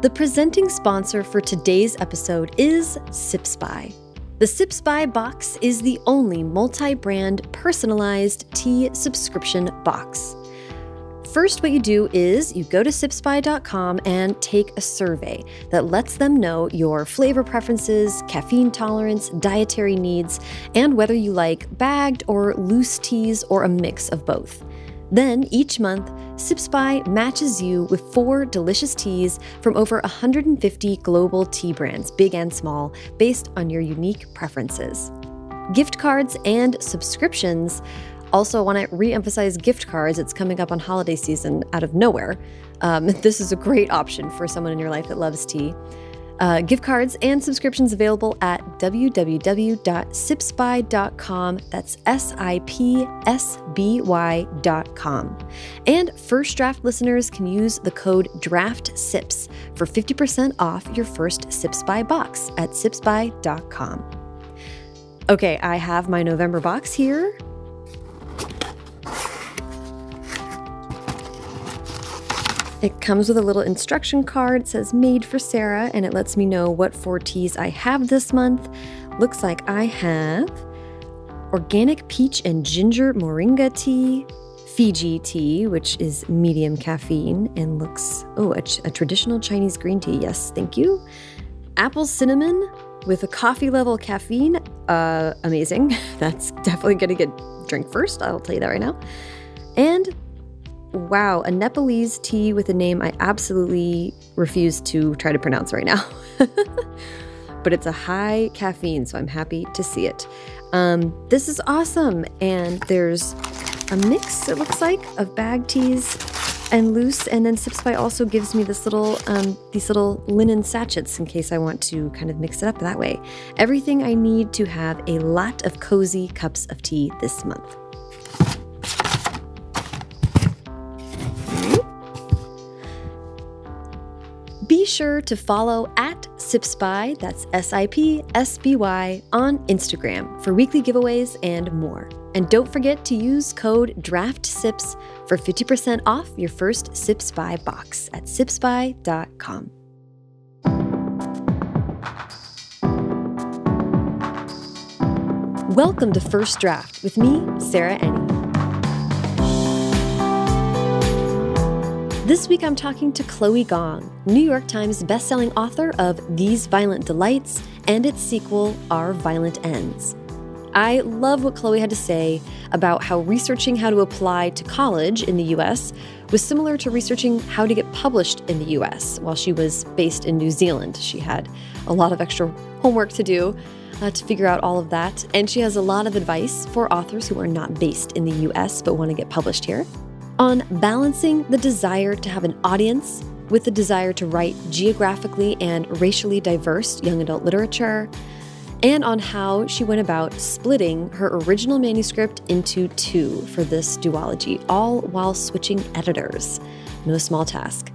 The presenting sponsor for today's episode is Sips By. The Sips By box is the only multi brand personalized tea subscription box. First, what you do is you go to sipsby.com and take a survey that lets them know your flavor preferences, caffeine tolerance, dietary needs, and whether you like bagged or loose teas or a mix of both. Then each month, Sips By matches you with four delicious teas from over 150 global tea brands, big and small, based on your unique preferences. Gift cards and subscriptions. Also, want to re emphasize gift cards. It's coming up on holiday season out of nowhere. Um, this is a great option for someone in your life that loves tea. Uh, gift cards and subscriptions available at www.sipsby.com. That's S I P S B Y.com. And First Draft listeners can use the code DRAFTSIPS for 50% off your first Sips By box at sipsby.com. Okay, I have my November box here. It comes with a little instruction card. It says made for Sarah, and it lets me know what four teas I have this month. Looks like I have organic peach and ginger moringa tea, Fiji tea, which is medium caffeine and looks, oh, a, a traditional Chinese green tea. Yes, thank you. Apple cinnamon with a coffee level caffeine. Uh, amazing. That's definitely going to get drink first. I'll tell you that right now. And wow, a Nepalese tea with a name I absolutely refuse to try to pronounce right now. but it's a high caffeine, so I'm happy to see it. Um, this is awesome. And there's a mix, it looks like, of bag teas and loose. And then Sips By also gives me this little, um, these little linen sachets in case I want to kind of mix it up that way. Everything I need to have a lot of cozy cups of tea this month. Sure to follow at Sips By, that's S I P S B Y, on Instagram for weekly giveaways and more. And don't forget to use code DRAFTSIPS for 50% off your first Sips By box at sipsby.com. Welcome to First Draft with me, Sarah Enni. This week I'm talking to Chloe Gong, New York Times bestselling author of These Violent Delights and its sequel, Our Violent Ends. I love what Chloe had to say about how researching how to apply to college in the US was similar to researching how to get published in the US while she was based in New Zealand. She had a lot of extra homework to do uh, to figure out all of that, and she has a lot of advice for authors who are not based in the US but want to get published here on balancing the desire to have an audience with the desire to write geographically and racially diverse young adult literature, and on how she went about splitting her original manuscript into two for this duology, all while switching editors. No small task.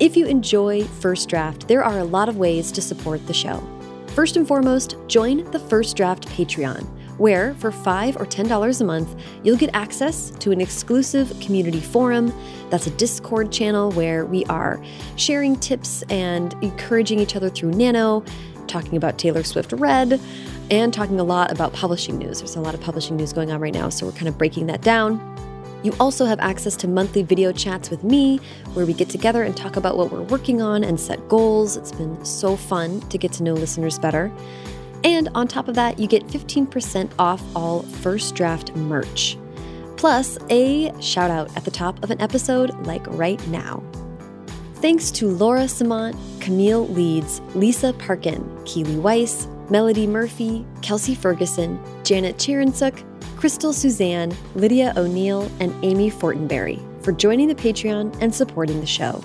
If you enjoy First Draft, there are a lot of ways to support the show. First and foremost, join the First Draft Patreon where for 5 or $10 a month, you'll get access to an exclusive community forum. That's a Discord channel where we are sharing tips and encouraging each other through Nano, talking about Taylor Swift Red, and talking a lot about publishing news. There's a lot of publishing news going on right now, so we're kind of breaking that down. You also have access to monthly video chats with me where we get together and talk about what we're working on and set goals. It's been so fun to get to know listeners better. And on top of that, you get 15% off all first draft merch. Plus, a shout out at the top of an episode like right now. Thanks to Laura Samant, Camille Leeds, Lisa Parkin, Keely Weiss, Melody Murphy, Kelsey Ferguson, Janet Cherinsuk, Crystal Suzanne, Lydia O'Neill, and Amy Fortenberry for joining the Patreon and supporting the show.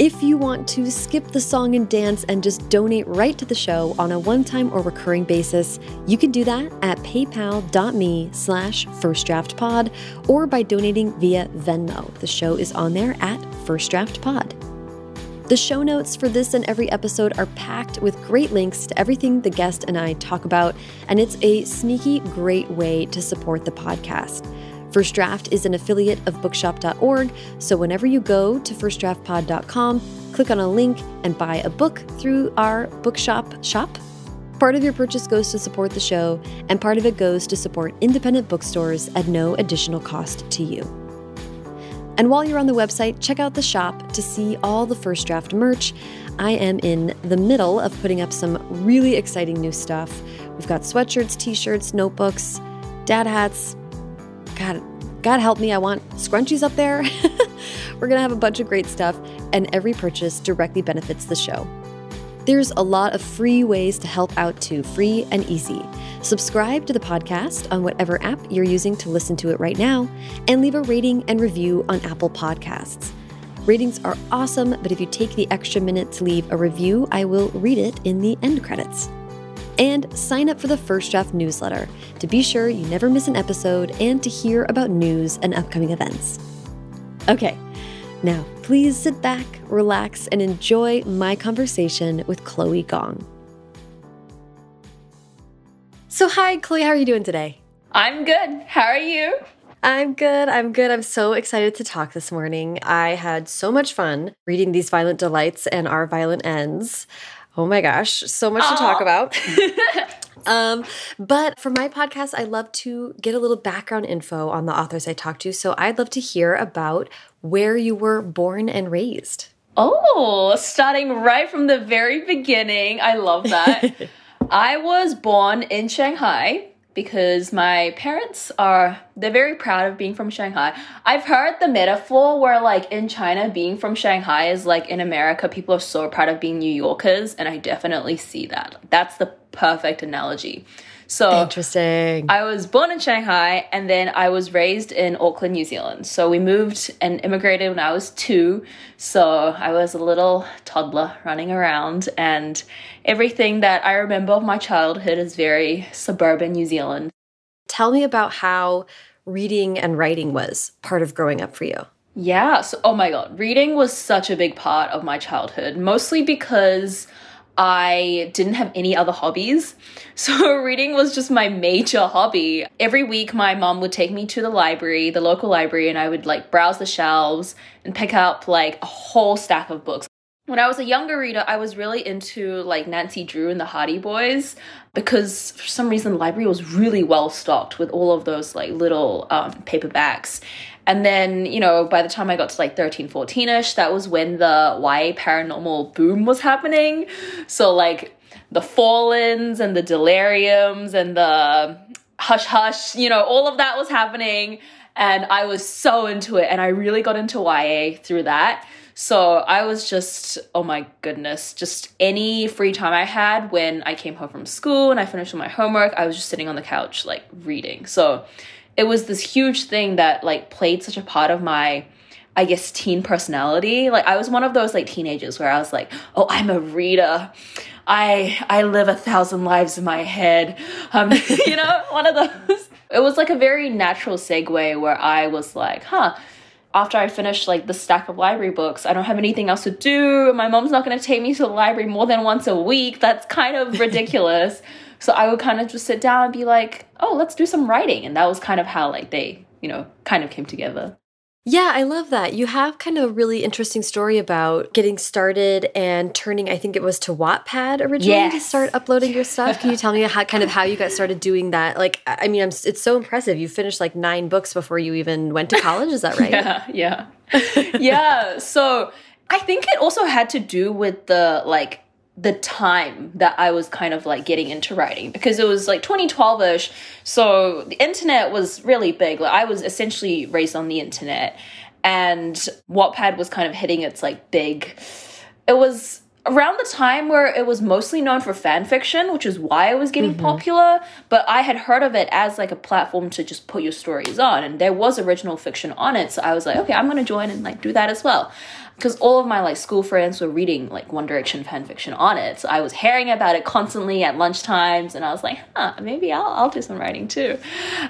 If you want to skip the song and dance and just donate right to the show on a one-time or recurring basis, you can do that at paypal.me slash firstdraftpod or by donating via Venmo. The show is on there at firstdraftpod. The show notes for this and every episode are packed with great links to everything the guest and I talk about, and it's a sneaky great way to support the podcast. First Draft is an affiliate of bookshop.org, so whenever you go to firstdraftpod.com, click on a link, and buy a book through our bookshop shop. Part of your purchase goes to support the show, and part of it goes to support independent bookstores at no additional cost to you. And while you're on the website, check out the shop to see all the first draft merch. I am in the middle of putting up some really exciting new stuff. We've got sweatshirts, t shirts, notebooks, dad hats. God, God help me, I want scrunchies up there. We're gonna have a bunch of great stuff, and every purchase directly benefits the show. There's a lot of free ways to help out too, free and easy. Subscribe to the podcast on whatever app you're using to listen to it right now, and leave a rating and review on Apple Podcasts. Ratings are awesome, but if you take the extra minute to leave a review, I will read it in the end credits. And sign up for the First Draft newsletter to be sure you never miss an episode and to hear about news and upcoming events. Okay, now please sit back, relax, and enjoy my conversation with Chloe Gong. So, hi, Chloe, how are you doing today? I'm good. How are you? I'm good. I'm good. I'm so excited to talk this morning. I had so much fun reading these violent delights and our violent ends. Oh my gosh, so much to talk about. um, but for my podcast, I love to get a little background info on the authors I talk to. So I'd love to hear about where you were born and raised. Oh, starting right from the very beginning. I love that. I was born in Shanghai because my parents are they're very proud of being from Shanghai. I've heard the metaphor where like in China being from Shanghai is like in America people are so proud of being New Yorkers and I definitely see that. That's the perfect analogy. So interesting. I was born in Shanghai and then I was raised in Auckland, New Zealand. So we moved and immigrated when I was two. So I was a little toddler running around, and everything that I remember of my childhood is very suburban New Zealand. Tell me about how reading and writing was part of growing up for you. Yeah. So, oh my God, reading was such a big part of my childhood, mostly because I didn't have any other hobbies. So reading was just my major hobby. Every week my mom would take me to the library, the local library, and I would like browse the shelves and pick up like a whole stack of books. When I was a younger reader, I was really into like Nancy Drew and the Hardy Boys because for some reason the library was really well stocked with all of those like little um, paperbacks. And then, you know, by the time I got to like 13, 14 ish, that was when the YA paranormal boom was happening. So, like, the Fallens and the Deliriums and the Hush Hush, you know, all of that was happening. And I was so into it. And I really got into YA through that. So I was just, oh my goodness, just any free time I had when I came home from school and I finished my homework, I was just sitting on the couch, like reading. So it was this huge thing that like played such a part of my I guess teen personality. Like I was one of those like teenagers where I was like, "Oh, I'm a reader. I I live a thousand lives in my head." Um, you know, one of those. It was like a very natural segue where I was like, "Huh, after I finished like the stack of library books, I don't have anything else to do. My mom's not going to take me to the library more than once a week. That's kind of ridiculous." So I would kind of just sit down and be like, oh, let's do some writing. And that was kind of how like they, you know, kind of came together. Yeah, I love that. You have kind of a really interesting story about getting started and turning, I think it was to Wattpad originally yes. to start uploading your stuff. Can you tell me how kind of how you got started doing that? Like, I mean, I'm, it's so impressive. You finished like nine books before you even went to college. Is that right? yeah, yeah, yeah. So I think it also had to do with the like the time that I was kind of like getting into writing because it was like 2012 ish. So the internet was really big. Like I was essentially raised on the internet and Wattpad was kind of hitting its like big. It was around the time where it was mostly known for fan fiction, which is why it was getting mm-hmm. popular. But I had heard of it as like a platform to just put your stories on, and there was original fiction on it. So I was like, okay, I'm gonna join and like do that as well because all of my like school friends were reading like One Direction fan fiction on it. So I was hearing about it constantly at lunch times and I was like, huh, maybe I'll, I'll do some writing too.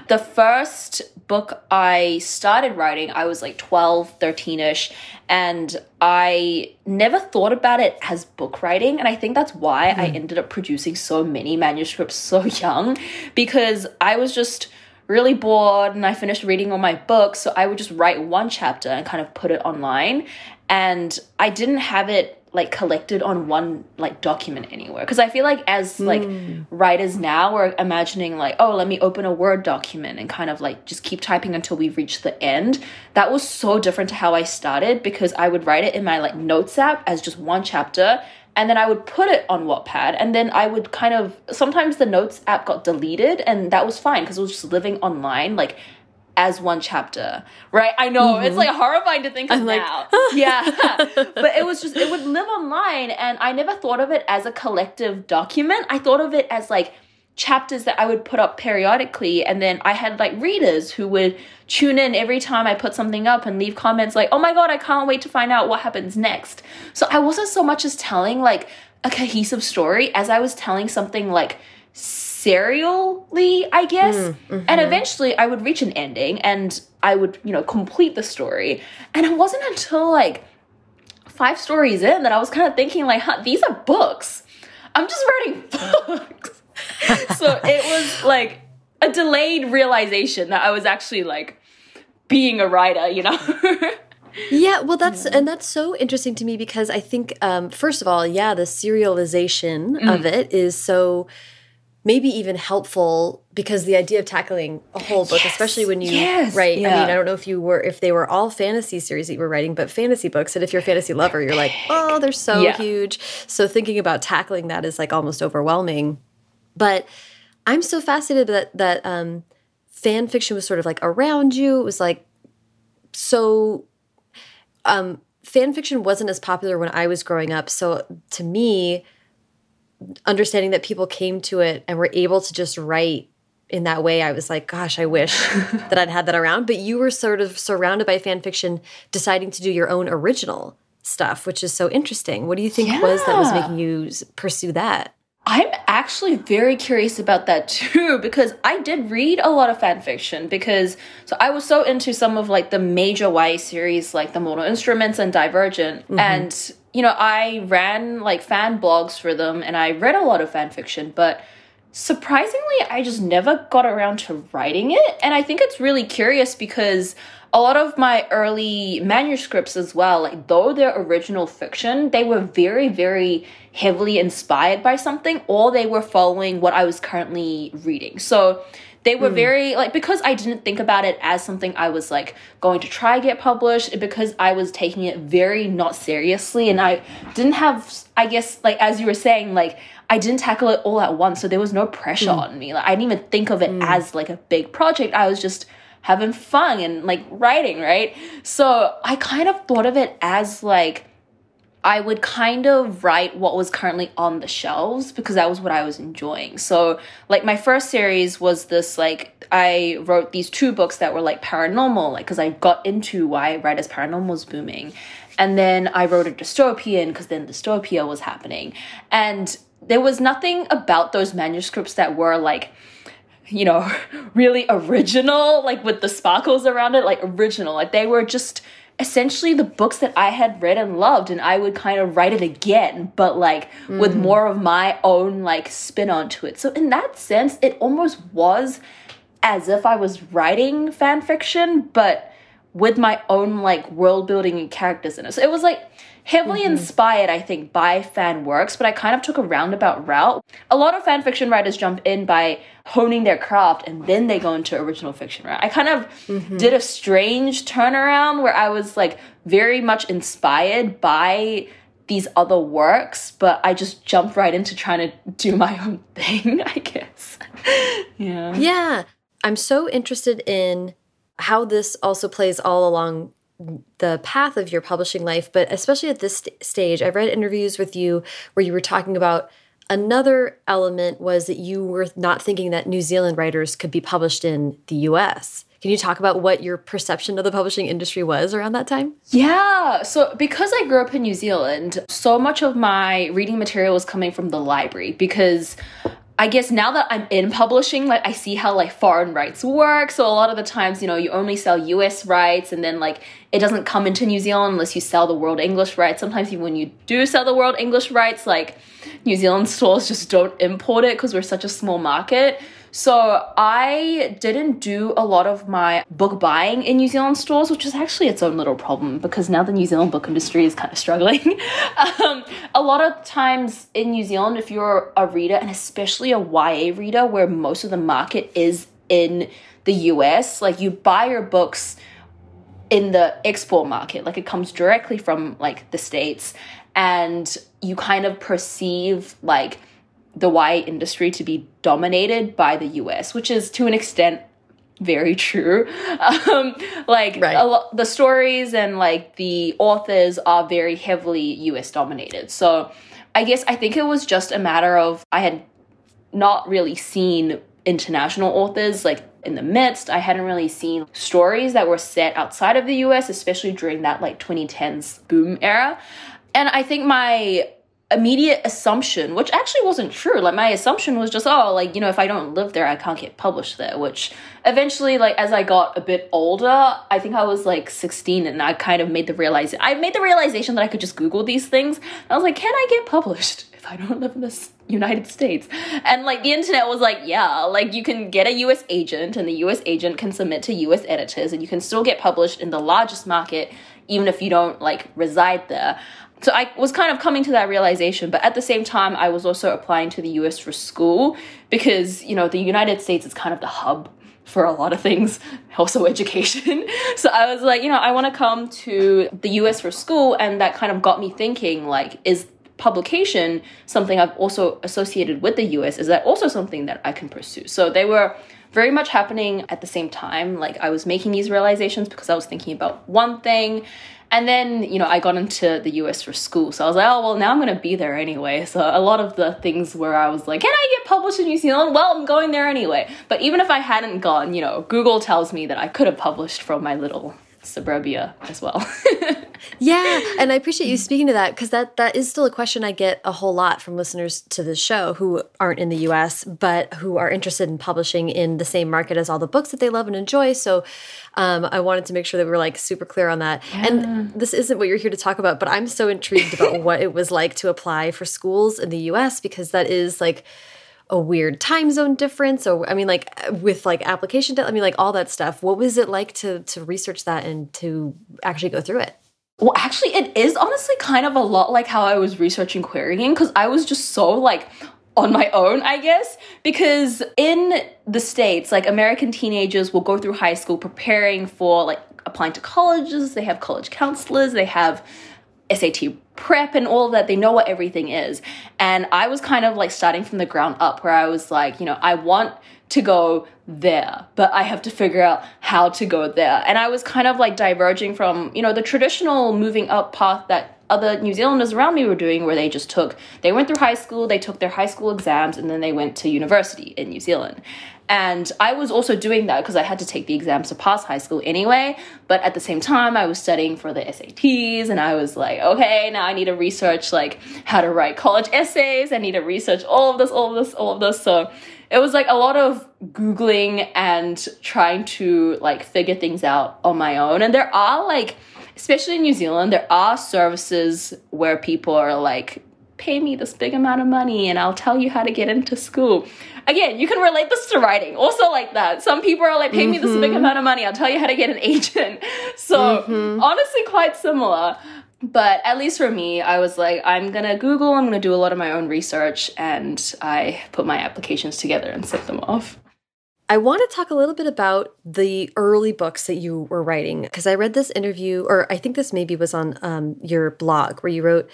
The first book I started writing, I was like 12, 13 ish, and I never thought about it as book writing. And I think that's why mm. I hmm. ended up producing so many manuscripts so young because I was just really bored and I finished reading all my books. So I would just write one chapter and kind of put it online and I didn't have it like collected on one like document anywhere because i feel like as like Mm. writers now we're imagining like oh let me open a word document and kind of like just keep typing until we reach the end that was so different to how i started because i would write it in my like notes app as just one chapter and then I would put it on Wattpad, and then I would kind of sometimes the notes app got deleted, and that was fine because it was just living online, like as one chapter, right? I know it's like horrifying to think of Mm-hmm. I'm like, yeah, but it was just it would live online, and I never thought of it as a collective document. I thought of it as like chapters that I would put up periodically, and then I had like readers who would tune in every time I put something up and leave comments like, "Oh my god, I can't wait to find out what happens next." So I wasn't so much as telling like a cohesive story as I was telling something like serially, I guess. And eventually I would reach an ending and I would, you know, complete the story. And it wasn't until like five stories in that I was kind of thinking like, huh, these are books. I'm just writing books. so it was like a delayed realization that I was actually like being a writer, you know? Yeah, well, that's and that's so interesting to me because I think, um, first of all, yeah, the serialization Mm. of it is so maybe even helpful because the idea of tackling a whole book, Yes, especially when you yes, write. I mean, I don't know if you were if they were all fantasy series that you were writing, but fantasy books. And if you're a fantasy lover, you're like, oh, they're so Yeah. huge. So thinking about tackling that is like almost overwhelming. But I'm so fascinated that that um, fan fiction was sort of like around you. It was like so um, fan fiction wasn't as popular when I was growing up. So to me, understanding that people came to it and were able to just write in that way, I was like, gosh, I wish that I'd had that around. But you were sort of surrounded by fan fiction, deciding to do your own original stuff, which is so interesting. What do you think was that was making you pursue that? I'm actually very curious about that too because I did read a lot of fan fiction because so I was so into some of like the major YA series like the Mortal Instruments and Divergent. Mm-hmm. And you know I ran like fan blogs for them and I read a lot of fan fiction but surprisingly I just never got around to writing it. And I think it's really curious because a lot of my early manuscripts as well, like though they're original fiction, they were very, very heavily inspired by something, or they were following what I was currently reading. So they were hmm. very like because I didn't think about it as something I was like going to try get published, because I was taking it very not seriously, and I didn't have, I guess, like as you were saying, like I didn't tackle it all at once, so there was no pressure hmm. on me. Like I didn't even think of it hmm. as like a big project. I was just having fun and like writing, right? So I kind of thought of it as like I would kind of write what was currently on the shelves because that was what I was enjoying. So, like, my first series was this like, I wrote these two books that were like paranormal, like, because I got into why writers paranormal was booming. And then I wrote a dystopian because then dystopia was happening. And there was nothing about those manuscripts that were like, you know, really original, like with the sparkles around it, like original. Like they were just essentially the books that I had read and loved, and I would kind of write it again, but like with mm. more of my own like spin onto it. So in that sense, it almost was as if I was writing fan fiction, but with my own like world building and characters in it. So it was like heavily mm-hmm. inspired, I think, by fan works, but I kind of took a roundabout route. A lot of fan fiction writers jump in by honing their craft and then they go into original fiction, right? I kind of mm-hmm. did a strange turnaround where I was like very much inspired by these other works, but I just jumped right into trying to do my own thing, I guess. yeah. Yeah. I'm so interested in how this also plays all along the path of your publishing life, but especially at this st- stage. I've read interviews with you where you were talking about another element was that you were not thinking that New Zealand writers could be published in the US. Can you talk about what your perception of the publishing industry was around that time? Yeah, so because I grew up in New Zealand, so much of my reading material was coming from the library because I guess now that I'm in publishing, like I see how like foreign rights work. So a lot of the times, you know, you only sell US rights and then like it doesn't come into New Zealand unless you sell the world English rights. Sometimes even when you do sell the world English rights, like New Zealand stores just don't import it because we're such a small market. So I didn't do a lot of my book buying in New Zealand stores, which is actually its own little problem because now the New Zealand book industry is kind of struggling. um, a lot of times in New Zealand, if you're a reader, and especially a YA reader, where most of the market is in the US, like you buy your books in the export market like it comes directly from like the states and you kind of perceive like the YA industry to be dominated by the US, which is to an extent very true. Um, like right. lo- the stories and like the authors are very heavily US dominated. So I guess I think it was just a matter of I had not really seen international authors like in the midst. I hadn't really seen stories that were set outside of the US, especially during that like 2010s boom era. And I think my immediate assumption, which actually wasn't true. Like my assumption was just, oh, like, you know, if I don't live there, I can't get published there, which eventually, like, as I got a bit older, I think I was like 16 and I kind of made the realization, I made the realization that I could just Google these things. I was like, can I get published if I don't live in the United States? And like the internet was like, yeah, like you can get a US agent and the US agent can submit to US editors and you can still get published in the largest market even if you don't like reside there. So I was kind of coming to that realization, but at the same time, I was also applying to the US for school because, you know, the United States is kind of the hub for a lot of things, also education. so I was like, you know, I want to come to the US for school, and that kind of got me thinking, like, is publication something I've also associated with the US? Is that also something that I can pursue? So they were very much happening at the same time. Like I was making these realizations because I was thinking about one thing and then, you know, I got into the US for school. So I was like, oh, well, now I'm going to be there anyway. So a lot of the things where I was like, can I get published in New Zealand? Well, I'm going there anyway. But even if I hadn't gone, you know, Google tells me that I could have published from my little suburbia as well. yeah, and I appreciate you speaking to that because that that is still a question I get a whole lot from listeners to the show who aren't in the U.S. but who are interested in publishing in the same market as all the books that they love and enjoy. So um, I wanted to make sure that we were like super clear on that. Yeah. And this isn't what you're here to talk about, but I'm so intrigued about what it was like to apply for schools in the U.S. because that is like a weird time zone difference or i mean like with like application i mean like all that stuff what was it like to to research that and to actually go through it? Well actually it is honestly kind of a lot like how i was researching querying because i was just so like on my own, I guess, because in the States, like American teenagers will go through high school preparing for like applying to colleges, they have college counselors, they have SAT prep and all that. They know what everything is. And I was kind of like starting from the ground up where I was like, you know, I want to go there, but I have to figure out how to go there. And I was kind of like diverging from, you know, the traditional moving up path that other New Zealanders around me were doing where they just took they went through high school, they took their high school exams and then they went to university in New Zealand. And I was also doing that because I had to take the exams to pass high school anyway. But at the same time, I was studying for the SATs and I was like, okay, now I need to research like how to write college essays. I need to research all of this, all of this, all of this. So it was like a lot of Googling and trying to like figure things out on my own. And there are like, especially in New Zealand, there are services where people are like, pay me this big amount of money and I'll tell you how to get into school. Again, you can relate this to writing. Also like that. Some people are like, pay mm-hmm. me this big mm-hmm. amount of money, I'll tell you how to get an agent. So mm-hmm. honestly quite similar. But at least for me, I was like, I'm gonna Google, I'm gonna do a lot of my own research, and I put my applications together and sent them off. I want to talk a little bit about the early books that you were writing because I read this interview, or I think this maybe was on um, your blog, where you wrote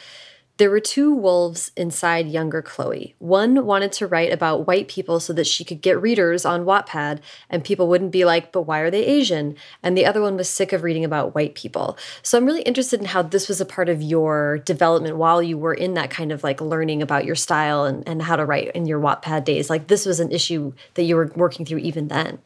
there were two wolves inside younger Chloe. One wanted to write about white people so that she could get readers on Wattpad and people wouldn't be like, but why are they Asian? And the other one was sick of reading about white people. So I'm really interested in how this was a part of your development while you were in that kind of like learning about your style and, and how to write in your Wattpad days. Like this was an issue that you were working through even then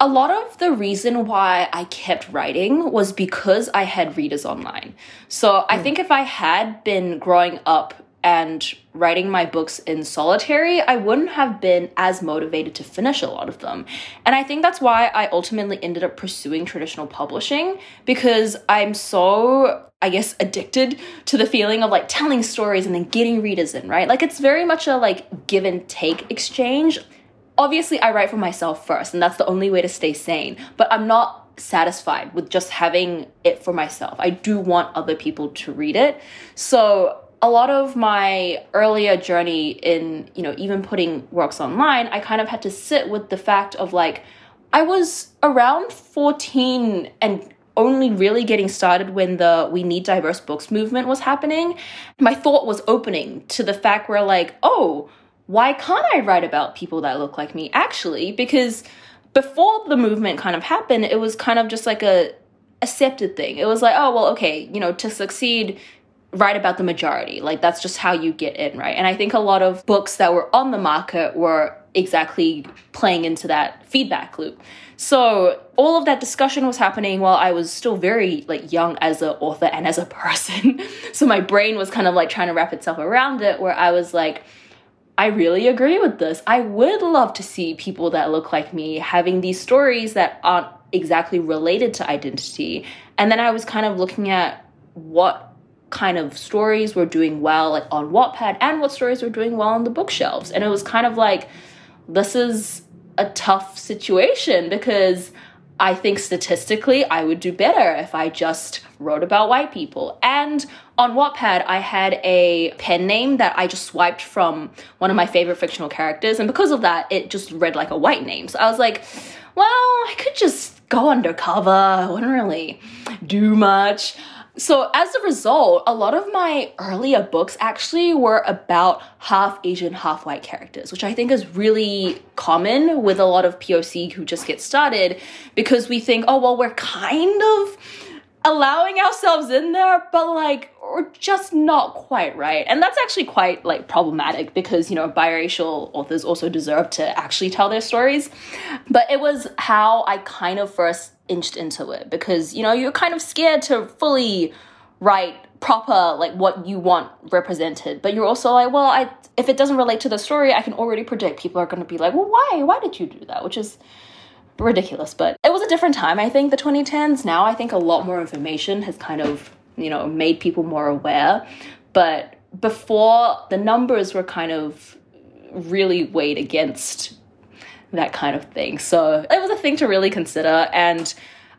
a lot of the reason why I kept writing was because I had readers online. So. I hmm. think if I had been growing up and writing my books in solitary, I wouldn't have been as motivated to finish a lot of them. And I think that's why I ultimately ended up pursuing traditional publishing because I'm so I guess addicted to the feeling of like telling stories and then getting readers in, right? Like it's very much a like give and take exchange obviously I write for myself first, and that's the only way to stay sane. But I'm not satisfied with just having it for myself. I do want other people to read it. So a lot of my earlier journey in, you know, even putting works online, I kind of had to sit with the fact of like, I was around 14 and only really getting started when the We Need Diverse Books movement was happening. My thought was opening to the fact where, like, oh, why can't I write about people that look like me? Actually, because before the movement kind of happened, it was kind of just like a accepted thing. It was like, oh, well, okay, you know, to succeed, write about the majority. Like that's just how you get in, right? And I think a lot of books that were on the market were exactly playing into that feedback loop. So all of that discussion was happening while I was still very like young as an author and as a person. so my brain was kind of like trying to wrap itself around it where I was like, I really agree with this. I would love to see people that look like me having these stories that aren't exactly related to identity. And then I was kind of looking at what kind of stories were doing well like on Wattpad and what stories were doing well on the bookshelves. And it was kind of like this is a tough situation because I think statistically I would do better if I just wrote about white people. And on Wattpad, I had a pen name that I just swiped from one of my favorite fictional characters. And because of that, it just read like a white name. So I was like, well, I could just go undercover. I wouldn't really do much. So, as a result, a lot of my earlier books actually were about half Asian, half white characters, which I think is really common with a lot of POC who just get started because we think, oh, well, we're kind of allowing ourselves in there, but like we're just not quite right. And that's actually quite like problematic because, you know, biracial authors also deserve to actually tell their stories. But it was how I kind of first inched into it because you know you're kind of scared to fully write proper like what you want represented but you're also like well i if it doesn't relate to the story i can already predict people are going to be like well why why did you do that which is ridiculous but it was a different time i think the 2010s now i think a lot more information has kind of you know made people more aware but before the numbers were kind of really weighed against that kind of thing. So it was a thing to really consider. And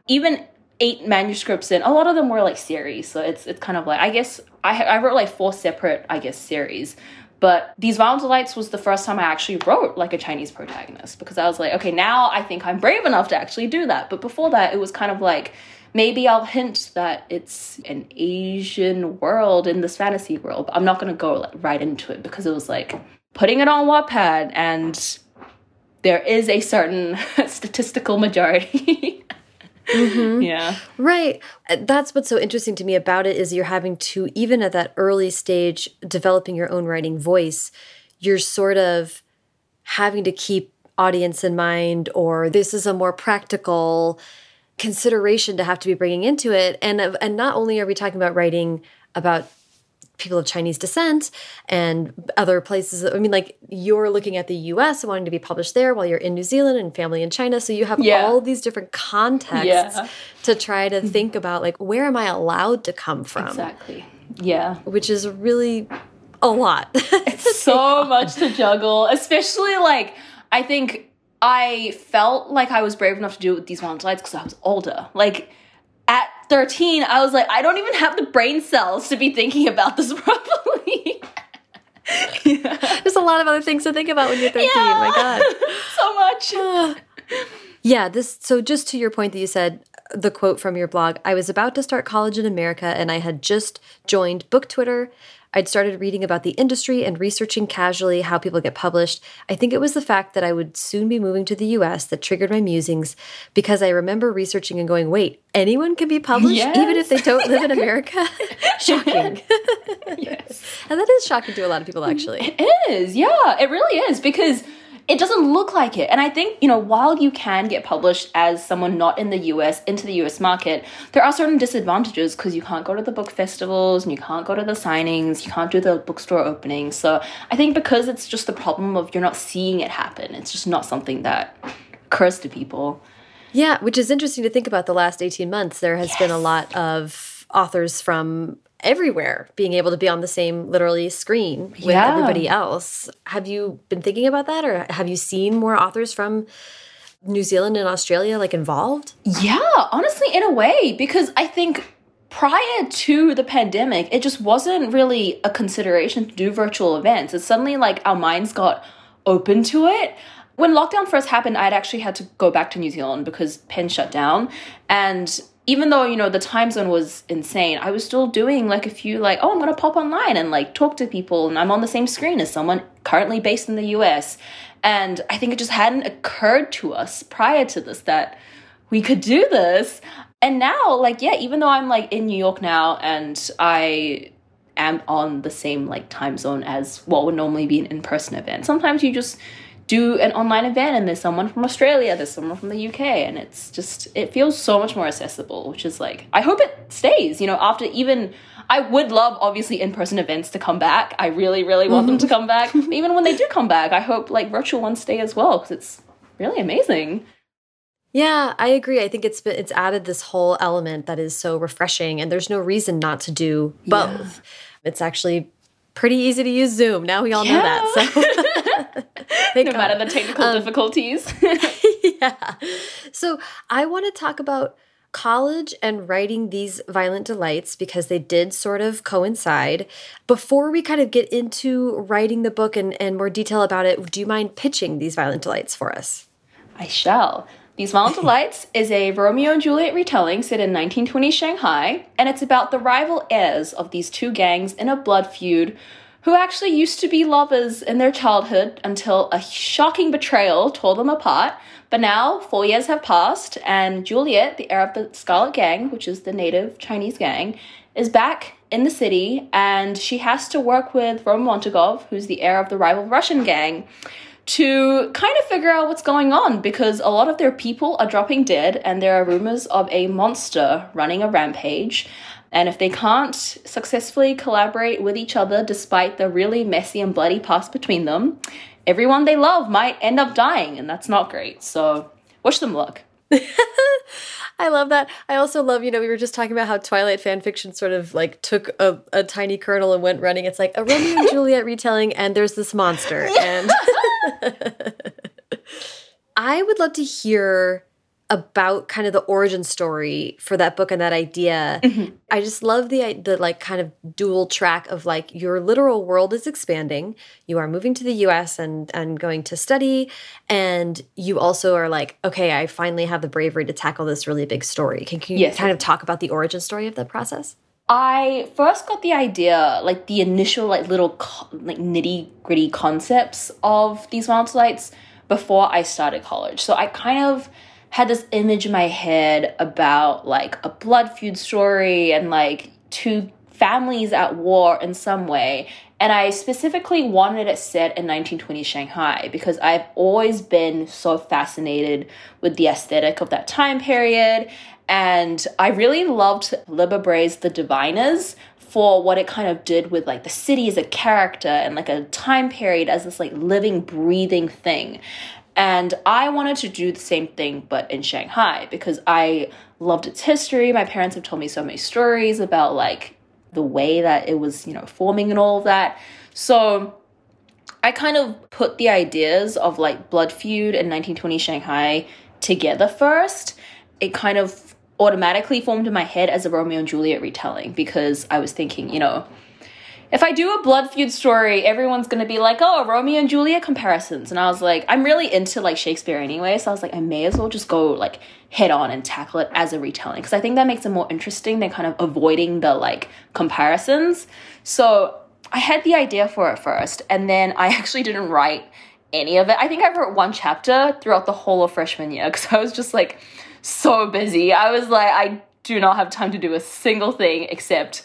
even eight manuscripts in, a lot of them were like series. So it's it's kind of like I guess I I wrote like four separate I guess series. But These Violent Delights was the first time I actually wrote like a Chinese protagonist because I was like, okay, now I think I'm brave enough to actually do that. But before that, it was kind of like maybe I'll hint that it's an Asian world in this fantasy world. But I'm not gonna go like, right into it because it was like putting it on Wattpad and there is a certain statistical majority. mm -hmm. Yeah. Right. That's what's so interesting to me about it is you're having to even at that early stage developing your own writing voice, you're sort of having to keep audience in mind or this is a more practical consideration to have to be bringing into it and and not only are we talking about writing about people of Chinese descent and other places. I mean, like you're looking at the US wanting to be published there while you're in New Zealand and family in China. So you have yeah. all these different contexts yeah. to try to think about like, where am I allowed to come from? Exactly. Yeah. Which is really a lot. it's so much to juggle, especially like, I think I felt like I was brave enough to do it with these one slides because I was older. Like, at 13, I was like, I don't even have the brain cells to be thinking about this properly. yeah. There's a lot of other things to think about when you're 13. Yeah. My God. so much. yeah, this so just to your point that you said uh, the quote from your blog, I was about to start college in America and I had just joined Book Twitter I'd started reading about the industry and researching casually how people get published. I think it was the fact that I would soon be moving to the US that triggered my musings because I remember researching and going, wait, anyone can be published yes. even if they don't live in America? shocking. yes. and that is shocking to a lot of people, actually. It is, yeah, it really is because it doesn't look like it. And I think, you know, while you can get published as someone not in the US into the US market, there are certain disadvantages because you can't go to the book festivals and you can't go to the signings, you can't do the bookstore openings. So I think because it's just the problem of you're not seeing it happen, it's just not something that occurs to people. Yeah, which is interesting to think about the last 18 months. There has yes. been a lot of authors from everywhere being able to be on the same literally screen with Yeah. everybody else. Have you been thinking about that or have you seen more authors from New Zealand and Australia like involved? Yeah, honestly, in a way, because I think prior to the pandemic, it just wasn't really a consideration to do virtual events. It's suddenly like our minds got open to it. When lockdown first happened, I'd actually had to go back to New Zealand because Penn shut down. And even though, you know, the time zone was insane, I was still doing like a few, like, oh, I'm going to pop online and like talk to people. And I'm on the same screen as someone currently based in the US. And I think it just hadn't occurred to us prior to this that we could do this. And now, like, yeah, even though I'm like in New York now and I am on the same like time zone as what would normally be an in-person event, sometimes you just do an online event and there's someone from Australia, there's someone from the UK, and it's just it feels so much more accessible, which is like I hope it stays, you know, after even I would love obviously in-person events to come back. I really, really want them to mm-hmm. come back. But even when they do come back, I hope like virtual ones stay as well, because it's really amazing. Yeah, I agree. I think it's been, it's added this whole element that is so refreshing and there's no reason not to do both. It's actually pretty easy to use Zoom. Now we all know that. So no God. matter the technical um, difficulties. yeah. So I want to talk about college and writing these violent delights because they did sort of coincide. Before we kind of get into writing the book and, and more detail about it, do you mind pitching these violent delights for us? I shall. These Violent Delights is a Romeo and Juliet retelling set in 1920 Shanghai, and it's about the rival heirs of these two gangs in a blood feud who actually used to be lovers in their childhood until a shocking betrayal tore them apart. But now, four years have passed, and Juliet, the heir of the Scarlet Gang, which is the native Chinese gang, is back in the city, and she has to work with Roman Montagov, who's the heir of the rival Russian gang to kind of figure out what's going on because a lot of their people are dropping dead and there are rumors of a monster running a rampage. And if they can't successfully collaborate with each other despite the really messy and bloody past between them, everyone they love might end up dying, and that's not great. So, wish them luck. I love that. I also love, you know, we were just talking about how Twilight fan fiction sort of like took a, a tiny kernel and went running. It's like a Romeo and Juliet retelling, and there's this monster. And I would love to hear about kind of the origin story for that book and that idea. Mm-hmm. I just love the the like kind of dual track of like your literal world is expanding. You are moving to the US and and going to study and you also are like okay, I finally have the bravery to tackle this really big story. Can, can you Yes. kind of talk about the origin story of the process? I first got the idea, like the initial, like little, like nitty gritty concepts of these Violent Delights before I started college. So I kind of had this image in my head about like a blood feud story and like two families at war in some way. And I specifically wanted it set in 1920 Shanghai because I've always been so fascinated with the aesthetic of that time period. And I really loved Libba Bray's The Diviners for what it kind of did with like the city as a character and like a time period as this like living, breathing thing. And I wanted to do the same thing, but in Shanghai, because I loved its history. My parents have told me so many stories about like the way that it was, you know, forming and all of that. So I kind of put the ideas of like Blood Feud and 1920 Shanghai together first. It kind of automatically formed in my head as a Romeo and Juliet retelling because I was thinking, you know, if I do a blood feud story, everyone's gonna be like, oh, Romeo and Juliet comparisons. And I was like, I'm really into like Shakespeare anyway, so I was like, I may as well just go like head on and tackle it as a retelling because I think that makes it more interesting than kind of avoiding the like comparisons. So I had the idea for it first, and then I actually didn't write any of it. I think I wrote one chapter throughout the whole of freshman year because I was just like so busy. I was like, I do not have time to do a single thing except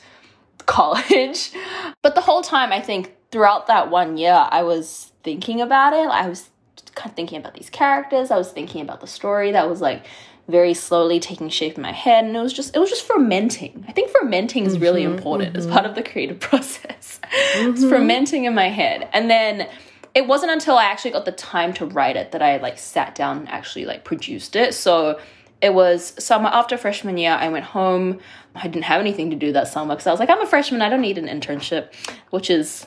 college. But the whole time, I think throughout that one year, I was thinking about it. I was thinking about these characters. I was thinking about the story that was like very slowly taking shape in my head, and it was just it was just fermenting. I think fermenting is really mm-hmm, important as mm-hmm. part of the creative process. it's mm-hmm. fermenting in my head, and then it wasn't until I actually got the time to write it that I like sat down and actually like produced it. So it was summer after freshman year. I went home. I didn't have anything to do that summer because I was like, I'm a freshman. I don't need an internship, which is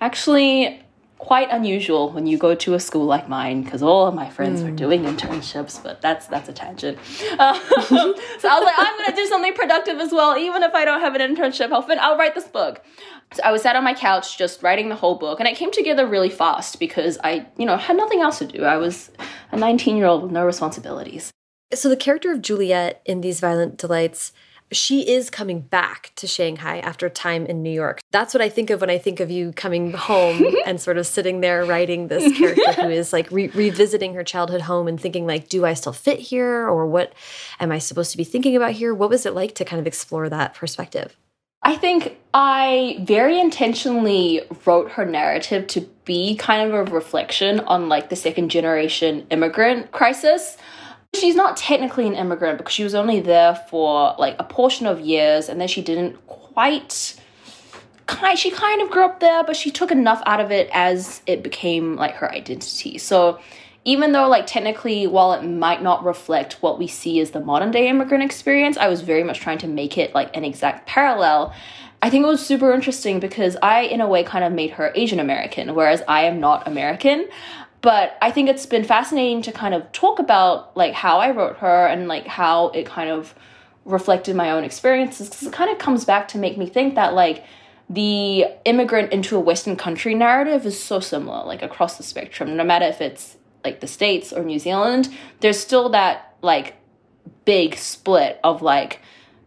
actually quite unusual when you go to a school like mine because all of my friends mm. are doing internships but that's that's a tangent uh, so i was like i'm gonna do something productive as well even if i don't have an internship i'll, fin- I'll write this book so i was sat on my couch just writing the whole book and it came together really fast because i you know had nothing else to do i was a 19 year old with no responsibilities so the character of juliet in these violent delights she is coming back to Shanghai after a time in New York. That's what I think of when I think of you coming home and sort of sitting there writing this character who is like re revisiting her childhood home and thinking like, do I still fit here? Or what am I supposed to be thinking about here? What was it like to kind of explore that perspective? I think I very intentionally wrote her narrative to be kind of a reflection on like the second generation immigrant crisis. She's not technically an immigrant because she was only there for like a portion of years and then she didn't quite kind she kind of grew up there but she took enough out of it as it became like her identity. So even though like technically while it might not reflect what we see as the modern day immigrant experience, I was very much trying to make it like an exact parallel. I think it was super interesting because I, in a way, kind of made her Asian American, whereas I am not American but I think it's been fascinating to kind of talk about like how I wrote her and like how it kind of reflected my own experiences because it kind of comes back to make me think that like the immigrant into a western country narrative is so similar like across the spectrum. No matter if it's like the states or new zealand there's still that like big split of like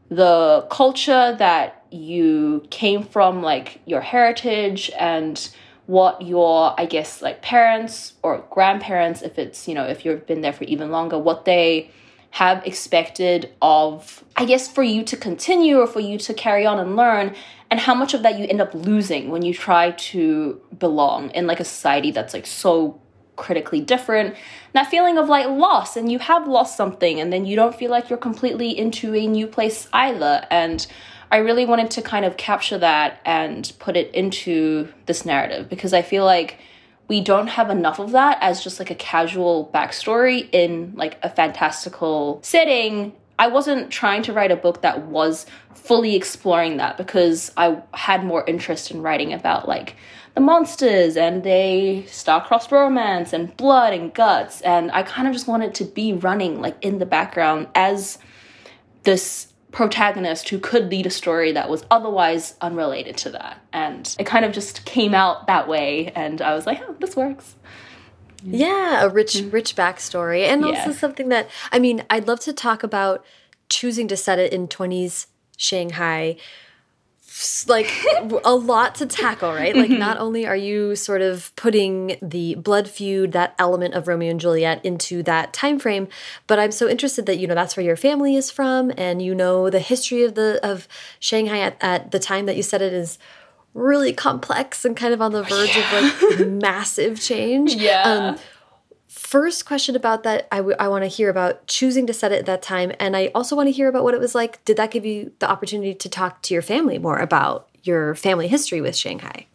the culture that you came from like your heritage and what your i guess like parents or grandparents if it's you know if you've been there for even longer what they have expected of i guess for you to continue or for you to carry on and learn and how much of that you end up losing when you try to belong in like a society that's like so critically different. That feeling of like loss and you have lost something and then you don't feel like you're completely into a new place either and I really wanted to kind of capture that and put it into this narrative because I feel like we don't have enough of that as just like a casual backstory in like a fantastical setting. I wasn't trying to write a book that was fully exploring that because I had more interest in writing about like the monsters and they star-crossed romance and blood and guts and I kind of just wanted to be running like in the background as this protagonist who could lead a story that was otherwise unrelated to that. And it kind of just came out that way. And I was like, oh, this works. Yeah, a rich, mm-hmm. rich backstory. And yeah. also something that, I mean, I'd love to talk about choosing to set it in 20s Shanghai like a lot to tackle, right? Like, not mm-hmm. only are you sort of putting the blood feud, that element of Romeo and Juliet, into that time frame, but I'm so interested that you know that's where your family is from, and you know the history of the of Shanghai at, at the time that you said it is really complex and kind of on the verge yeah. of like massive change. Yeah. Um, first question about that I, I want to hear about choosing to set it at that time and i also want to hear about what it was like did that give you the opportunity to talk to your family more about your family history with shanghai?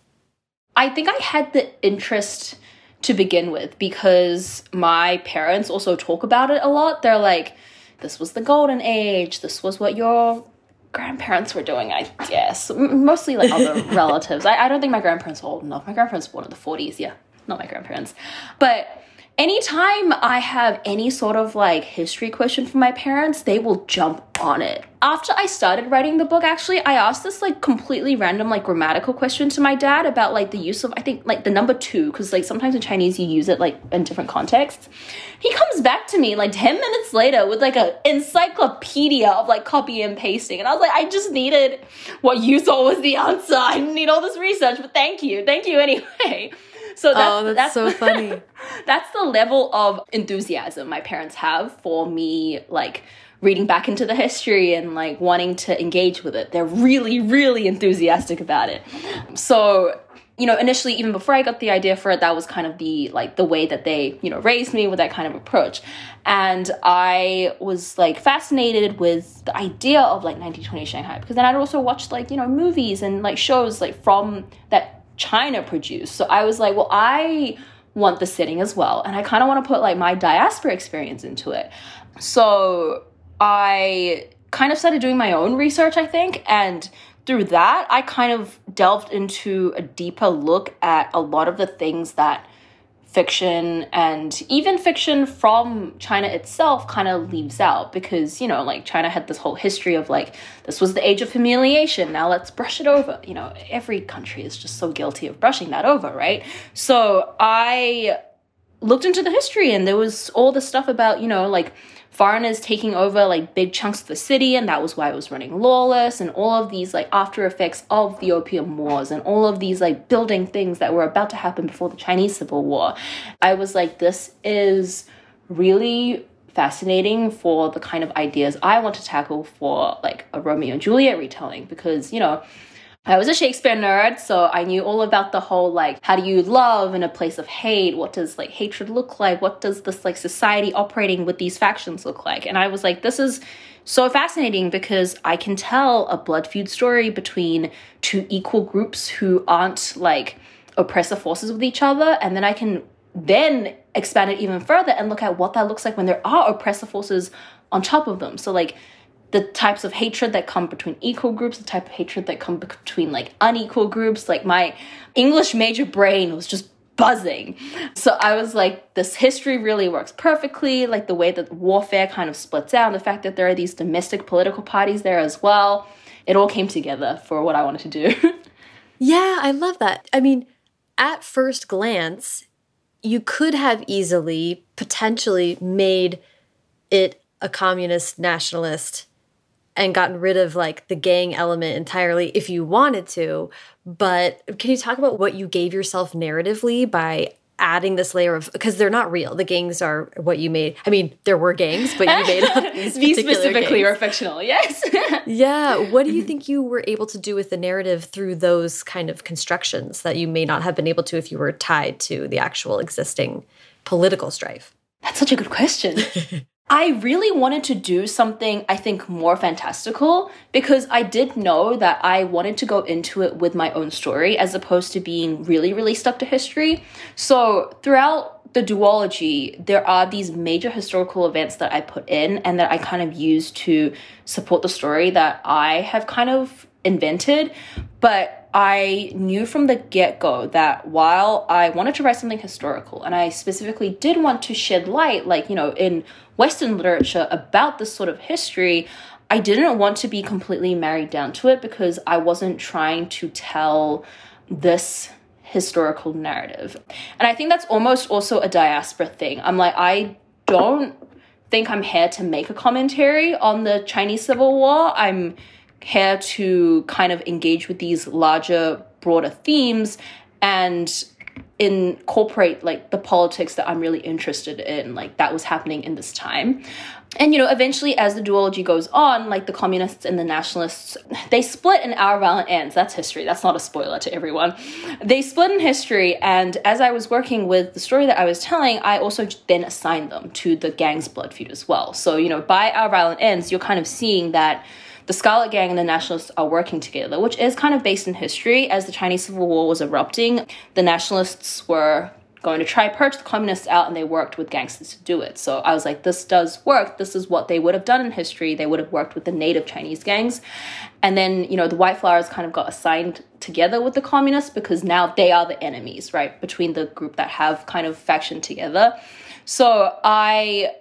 I think i had the interest to begin with because my parents also talk about it a lot. They're like this was the golden age. This was what your grandparents were doing i guess. Mostly like other relatives. I, I don't think my grandparents were old enough. My grandparents were born in the 40s yeah not my grandparents. But anytime I have any sort of like history question from my parents, they will jump on it. After I started writing the book, actually, I asked this like completely random like grammatical question to my dad about like the use of I think like the number two because like sometimes in Chinese you use it like in different contexts. He comes back to me like ten minutes later with like an encyclopedia of like copy and pasting, and I was like, I just needed what you thought was the answer. I didn't need all this research, but thank you, thank you anyway. So that's, oh, that's, that's so funny. that's the level of enthusiasm my parents have for me, like reading back into the history and like wanting to engage with it. They're really, really enthusiastic about it. So you know initially even before i got the idea for it that was kind of the like the way that they you know raised me with that kind of approach and i was like fascinated with the idea of like 1920 shanghai because then i'd also watched like you know movies and like shows like from that China produced. So I was like, well, I want the setting as well. And I kind of want to put like my diaspora experience into it. So I kind of started doing my own research, I think. And through that, I kind of delved into a deeper look at a lot of the things that fiction and even fiction from China itself kind of leaves out because, you know, like China had this whole history of like, this was the age of humiliation, now let's brush it over. You know, every country is just so guilty of brushing that over, right? So I looked into the history and there was all the stuff about, you know, like foreigners taking over like big chunks of the city and that was why it was running lawless and all of these like after effects of the opium wars and all of these like building things that were about to happen before the chinese civil war. I was like this is really fascinating for the kind of ideas i want to tackle for like a romeo and juliet retelling because you know I was a Shakespeare nerd, so I knew all about the whole like how do you love in a place of hate? What does like hatred look like? What does this like society operating with these factions look like? And I was like, this is so fascinating because I can tell a blood feud story between two equal groups who aren't like oppressive forces with each other, and then I can then expand it even further and look at what that looks like when there are oppressive forces on top of them. So like the types of hatred that come between equal groups, the type of hatred that come between like unequal groups. Like my English major brain was just buzzing. So I was like, this history really works perfectly. Like the way that warfare kind of splits out, the fact that there are these domestic political parties there as well. It all came together for what I wanted to do. yeah, I love that. I mean, at first glance, you could have easily potentially made it a communist nationalist and gotten rid of like the gang element entirely if you wanted to. But can you talk about what you gave yourself narratively by adding this layer of because they're not real. The gangs are what you made. I mean, there were gangs, but you made up these, these specifically gangs. were fictional. Yes. yeah. What do you think you were able to do with the narrative through those kind of constructions that you may not have been able to if you were tied to the actual existing political strife? That's such a good question. I really wanted to do something, I think, more fantastical because I did know that I wanted to go into it with my own story as opposed to being really, really stuck to history. So, throughout the duology, there are these major historical events that I put in and that I kind of use to support the story that I have kind of invented. But I knew from the get go that while I wanted to write something historical and I specifically did want to shed light, like, you know, in Western literature about this sort of history, I didn't want to be completely married down to it because I wasn't trying to tell this historical narrative. And I think that's almost also a diaspora thing. I'm like, I don't think I'm here to make a commentary on the Chinese Civil War. I'm here to kind of engage with these larger, broader themes and incorporate like the politics that I'm really interested in, like that was happening in this time. And you know, eventually as the duology goes on, like the communists and the nationalists, they split in our violent ends. That's history. That's not a spoiler to everyone. They split in history, and as I was working with the story that I was telling, I also then assigned them to the gang's blood feud as well. So, you know, by our violent ends, you're kind of seeing that the Scarlet Gang and the Nationalists are working together, which is kind of based in history. As the Chinese Civil War was erupting, the Nationalists were going to try purge the communists out and they worked with gangsters to do it. So I was like, this does work. This is what they would have done in history. They would have worked with the native Chinese gangs. And then, you know, the White Flowers kind of got assigned together with the communists because now they are the enemies, right? Between the group that have kind of faction together. So I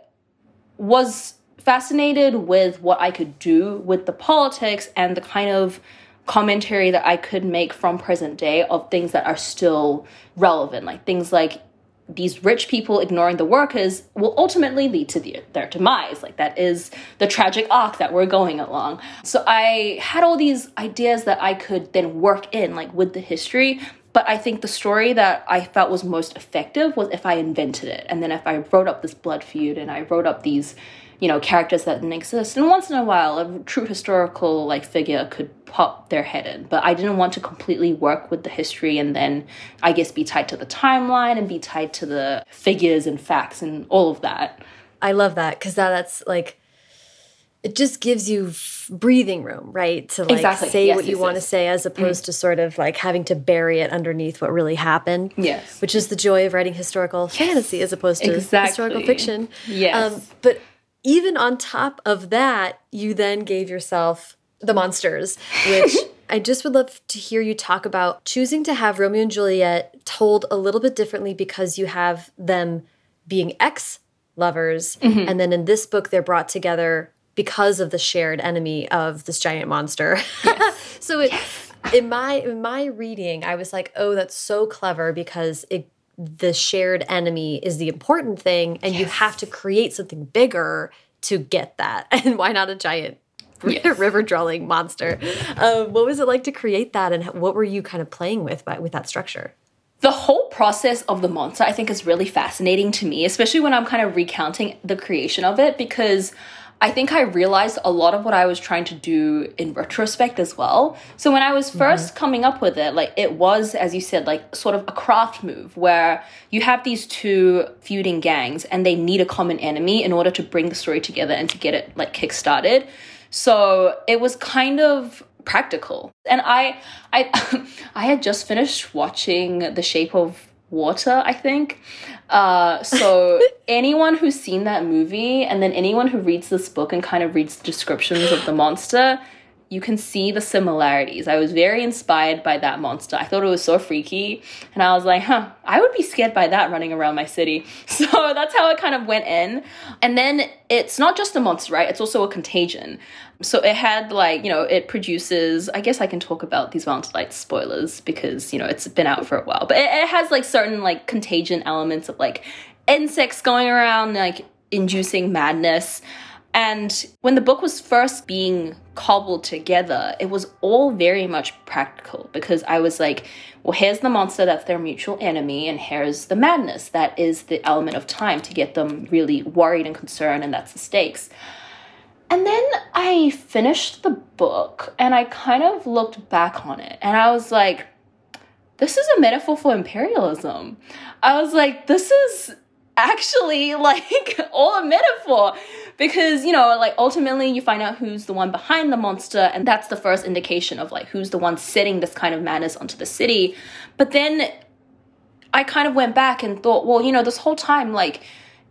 was fascinated with what I could do with the politics and the kind of commentary that I could make from present day of things that are still relevant, like things like these rich people ignoring the workers will ultimately lead to the, their demise. Like that is the tragic arc that we're going along. So I had all these ideas that I could then work in, like with the history. But I think the story that I felt was most effective was if I invented it. And then if I wrote up this blood feud and I wrote up these you know characters that didn't exist and once in a while a true historical like figure could pop their head in but i didn't want to completely work with the history and then i guess be tied to the timeline and be tied to the figures and facts and all of that i love that because that, that's like it just gives you breathing room, right? To like exactly. say yes, what you want to say as opposed mm. to sort of like having to bury it underneath what really happened. Yes. Which is the joy of writing historical fantasy as opposed to exactly. historical fiction. Yes. Um, but even on top of that, you then gave yourself the monsters, which I just would love to hear you talk about choosing to have Romeo and Juliet told a little bit differently because you have them being ex lovers. Mm -hmm. And then in this book, they're brought together because of the shared enemy of this giant monster. Yes. so it, yes. in my in my reading, I was like, oh, that's so clever because it the shared enemy is the important thing, and yes. you have to create something bigger to get that. And why not a giant yes. river dwelling monster? Um, what was it like to create that, and what were you kind of playing with by, with that structure? the whole process of the monster I think is really fascinating to me, especially when I'm kind of recounting the creation of it because I think I realized a lot of what I was trying to do in retrospect as well. So when I was 1st mm -hmm. coming up with it, like it was, as you said, like sort of a craft move where you have these two feuding gangs and they need a common enemy in order to bring the story together and to get it like kick-started. So it was kind of practical. And I I I had just finished watching The Shape of Water, I think. Uh, so anyone who's seen that movie and then anyone who reads this book and kind of reads the descriptions of the monster, you can see the similarities. I was very inspired by that monster. I thought it was so freaky. And I was like, huh, I would be scared by that running around my city. So that's how it kind of went in. And then it's not just a monster, right? It's also a contagion. So it had like, you know, it produces, I guess I can talk about these Violent Delights spoilers because, you know, it's been out for a while, but it, it has like certain like contagion elements of like insects going around, like inducing madness. And when the book was first being cobbled together, it was all very much practical because I was like, well, here's the monster that's their mutual enemy, and here's the madness that is the element of time to get them really worried and concerned, and that's the stakes. And then I finished the book and I kind of looked back on it and I was like, this is a metaphor for imperialism. I was like, this is actually like all a metaphor. Because you know like ultimately you find out who's the one behind the monster and that's the first indication of like who's the one setting this kind of madness onto the city. But then i kind of went back and thought well you know this whole time like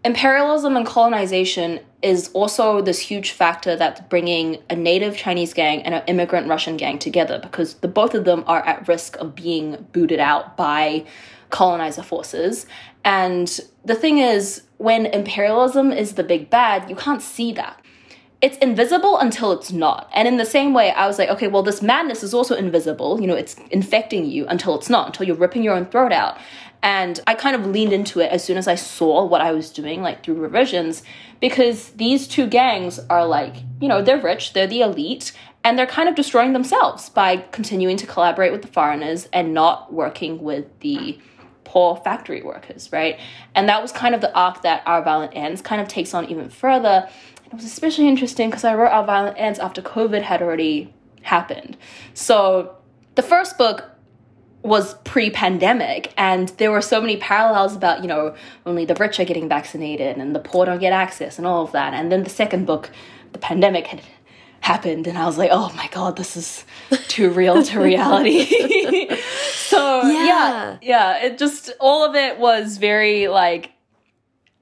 imperialism and colonization is also this huge factor that's bringing a native Chinese gang and an immigrant Russian gang together because the both of them are at risk of being booted out by colonizer forces. And the thing is, when imperialism is the big bad, you can't see that. It's invisible until it's not. And in the same way, I was like, okay, well, this madness is also invisible. You know, it's infecting you until it's not, until you're ripping your own throat out. And I kind of leaned into it as soon as I saw what I was doing, like through revisions, because these two gangs are like, you know, they're rich, they're the elite, and they're kind of destroying themselves by continuing to collaborate with the foreigners and not working with the poor factory workers, right? And that was kind of the arc that Our Violent Ends kind of takes on even further. It was especially interesting because I wrote Our Violent Ends after COVID had already happened. So the first book was pre-pandemic and there were so many parallels about you know only the rich are getting vaccinated and the poor don't get access and all of that and then the second book the pandemic had happened and i was like oh my god this is too real to reality so yeah. yeah yeah it just all of it was very like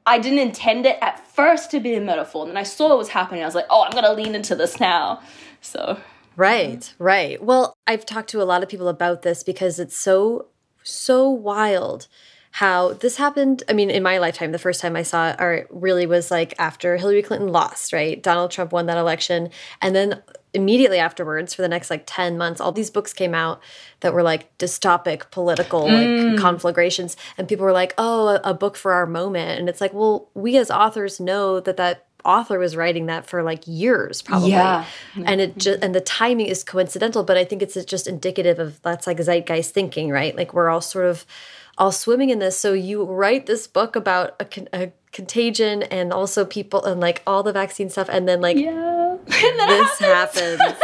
i didn't intend it at first to be a metaphor and then i saw it was happening i was like oh i'm gonna lean into this now so Right, right. Well, I've talked to a lot of people about this because it's so, so wild how this happened. I mean, in my lifetime, the first time I saw it or really was like after Hillary Clinton lost, right? Donald Trump won that election. And then immediately afterwards, for the next like 10 months, all these books came out that were like dystopic political mm. like conflagrations. And people were like, oh, a, a book for our moment. And it's like, well, we as authors know that that author was writing that for like years probably yeah and it just and the timing is coincidental but i think it's just indicative of that's like zeitgeist thinking right like we're all sort of all swimming in this. So you write this book about a, a contagion and also people and like all the vaccine stuff and then like yeah. This happens, happens.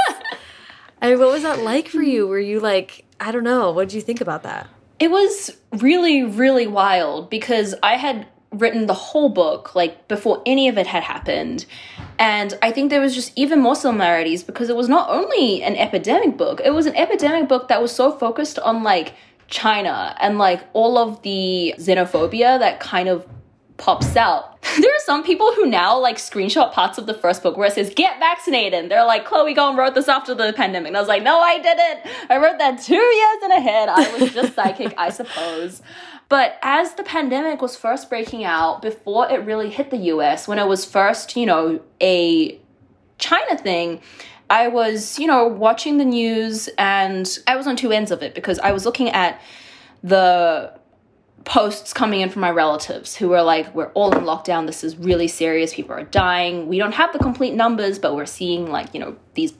I mean, what was that like for you? Were you like i don't know what did you think about that? It was really really wild because i had written the whole book like before any of it had happened. And I think there was just even more similarities because it was not only an epidemic book, it was an epidemic book that was so focused on like China and like all of the xenophobia that kind of pops out. there are some people who now like screenshot parts of the first book where it says get vaccinated. And they're like, Chloe Gong wrote this after the pandemic. And I was like, no, I didn't. I wrote that two years in ahead. I was just psychic, I suppose. But as the pandemic was first breaking out, before it really hit the US, when it was first, you know, a China thing, I was, you know, watching the news and I was on two ends of it because I was looking at the posts coming in from my relatives who were like, we're all in lockdown. This is really serious. People are dying. We don't have the complete numbers, but we're seeing like, you know, these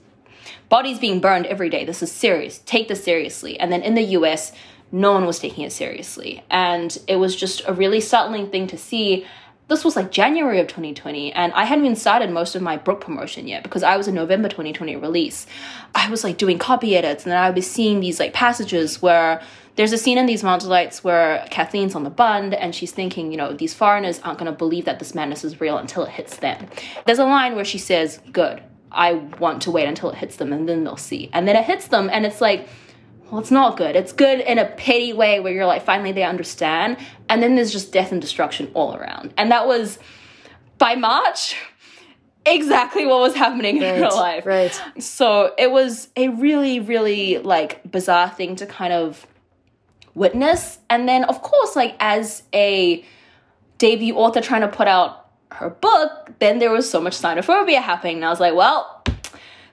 bodies being burned every day. This is serious. Take this seriously. And then in the US, no one was taking it seriously. And it was just a really startling thing to see. This was like January of 2020, and I hadn't even started most of my book promotion yet because I was a November 2020 release. I was like doing copy edits, and then I was seeing these like passages where there's a scene in these Delights where Kathleen's on the bund and she's thinking, you know, these foreigners aren't going to believe that this madness is real until it hits them. There's a line where she says, Good, I want to wait until it hits them and then they'll see. And then it hits them and it's like, well, it's not good. It's good in a petty way where you're like, finally they understand. And then there's just death and destruction all around. And that was by March exactly what was happening right, in real life. Right. So it was a really, really like bizarre thing to kind of witness. And then, of course, like as a debut author trying to put out her book, then there was so much xenophobia happening. And I was like, well,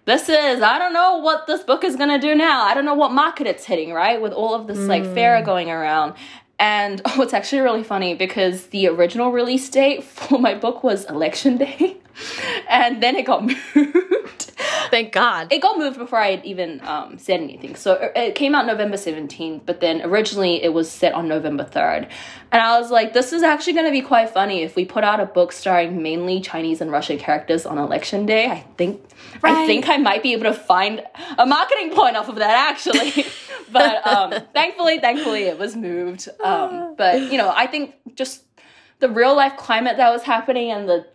this is, I don't know what this book is gonna do now. I don't know what market it's hitting, right? With all of this mm. like fair going around. And oh, it's actually really funny because the original release date for my book was election day. and then it got moved. Thank God. It got moved before I had even um, said anything. So uh, it came out November 17th, but then originally it was set on November 3rd. And I was like, this is actually going to be quite funny if we put out a book starring mainly Chinese and Russian characters on election day. I think right. I think I might be able to find a marketing point off of that actually. but um, thankfully, thankfully it was moved. Um, but you know, I think just the real life climate that was happening and the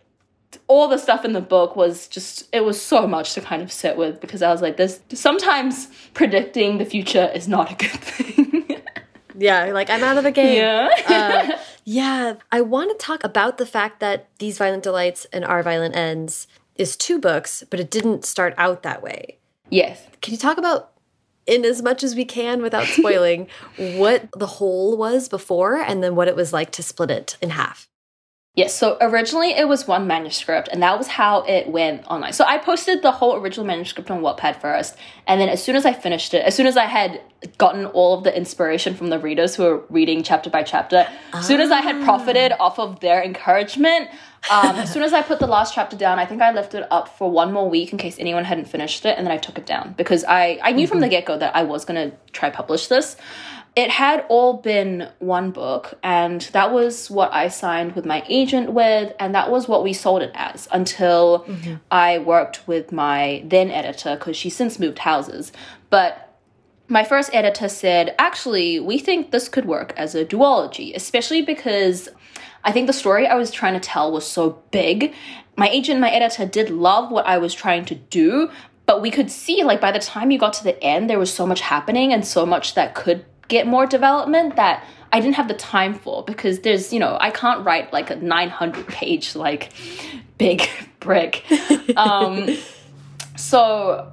all the stuff in the book was just it was so much to kind of sit with because I was like this sometimes predicting the future is not a good thing. yeah, like I'm out of the game. Yeah. uh, yeah, I want to talk about the fact that these violent delights and our violent ends is two books, but it didn't start out that way. Yes. Can you talk about in as much as we can without spoiling what the whole was before and then what it was like to split it in half? Yes, so originally it was one manuscript, and that was how it went online. So I posted the whole original manuscript on Wattpad first, and then as soon as I finished it, as soon as I had gotten all of the inspiration from the readers who were reading chapter by chapter, ah. as soon as I had profited off of their encouragement, um, as soon as I put the last chapter down, I think I left it up for one more week in case anyone hadn't finished it, and then I took it down because I, I knew mm -hmm. from the get go that I was gonna try publish this it had all been one book and that was what i signed with my agent with and that was what we sold it as until mm-hmm. i worked with my then editor because she since moved houses but my first editor said actually we think this could work as a duology especially because i think the story i was trying to tell was so big my agent my editor did love what i was trying to do but we could see like by the time you got to the end there was so much happening and so much that could get more development that I didn't have the time for because there's, you know, I can't write like a 900 page, like big brick. Um, so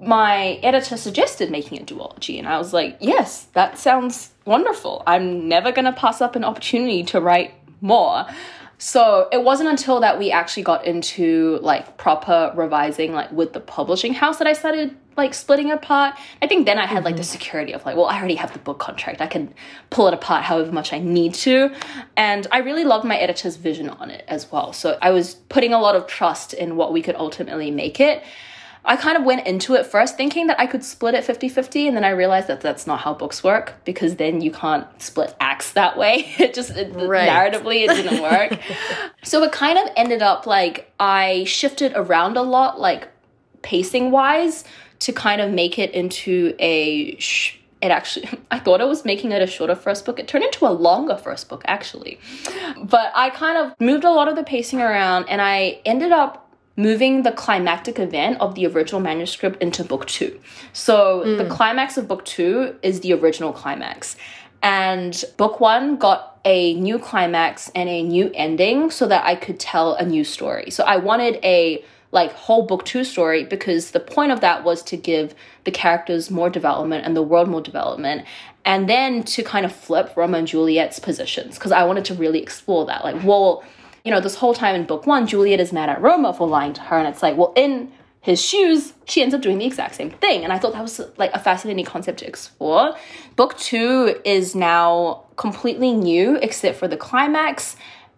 my editor suggested making a duology, and I was like, yes, that sounds wonderful. I'm never going to pass up an opportunity to write more. So it wasn't until that we actually got into like proper revising, like with the publishing house, that I started like splitting apart. I think then I had like the mm-hmm. security of like, well, I already have the book contract. I can pull it apart however much I need to. And I really loved my editor's vision on it as well. So I was putting a lot of trust in what we could ultimately make it. I kind of went into it first thinking that I could split it 50 50, and then I realized that that's not how books work because then you can't split acts that way. It just, it, right. narratively, it didn't work. so it kind of ended up like I shifted around a lot, like pacing wise, to kind of make it into a it actually I thought I was making it a shorter first book. It turned into a longer first book actually. But I kind of moved a lot of the pacing around and I ended up moving the climactic event of the original manuscript into book 2. So mm. the climax of book 2 is the original climax. And book 1 got a new climax and a new ending so that I could tell a new story. So I wanted a like whole book two story because the point of that was to give the characters more development and the world more development and then to kind of flip Romeo and Juliet's positions because I wanted to really explore that. Like well you know this whole time in book one Juliet is mad at Romeo for lying to her and it's like well in his shoes she ends up doing the exact same thing and I thought that was like a fascinating concept to explore. Book two is now completely new except for the climax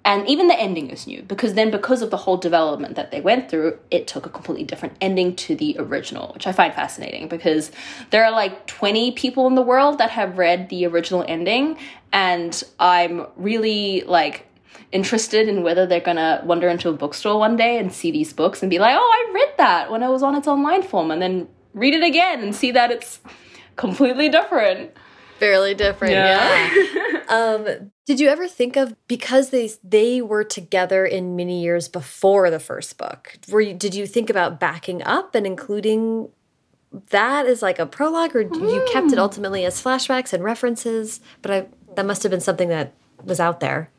and even the ending is new because then because of the whole development that they went through it took a completely different ending to the original which i find fascinating because there are like 20 people in the world that have read the original ending and i'm really like interested in whether they're gonna wander into a bookstore one day and see these books and be like oh i read that when it was on its online form and then read it again and see that it's completely different fairly different. Yeah. yeah. um, did you ever think of because they they were together in many years before the first book? Were you, did you think about backing up and including that as like a prologue, or mm. you kept it hmm. ultimately as flashbacks and references? But I that must have been something that was out there.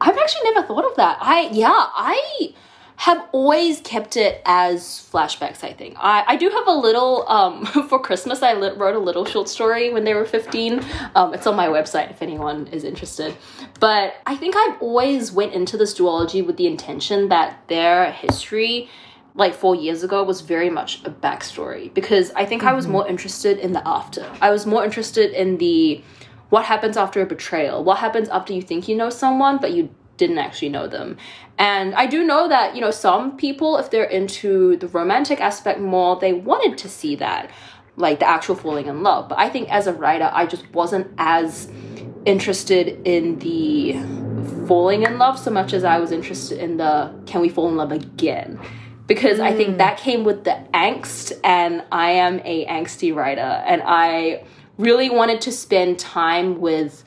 I've actually never thought of that. I yeah I have always kept it as flashbacks, I think. I, I do have a little, um, for Christmas, I lit, wrote a little short story when they were 15. Um, it's on my website if anyone is interested. But I think I've always went into this duology with the intention that their history like four years ago was very much a backstory because I think mm -hmm. I was mm-hmm. more interested in the after. I was more interested in the what happens after a betrayal, what happens after you think you know someone but you didn't actually know them. And I do know that, you know, some people, if they're into the romantic aspect more, they wanted to see that, like the actual falling in love. But I think as a writer, I just wasn't as interested in the falling in love so much as I was interested in the can we fall in love again? Because mm. I think mm. that came with the angst, and I am a angsty writer, and I really wanted to spend time with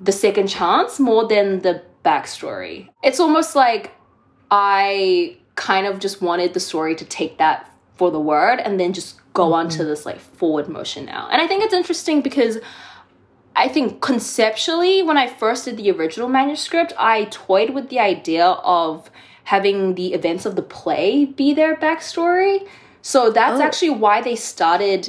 the second chance more than the backstory. It's almost like I kind of just wanted the story to take that for the word and then just go mm -hmm. on to this like forward motion now. And I think it's interesting because I think conceptually, when I first did the original manuscript, I toyed with the idea of having the events of the play be their backstory. So that's oh. actually why they started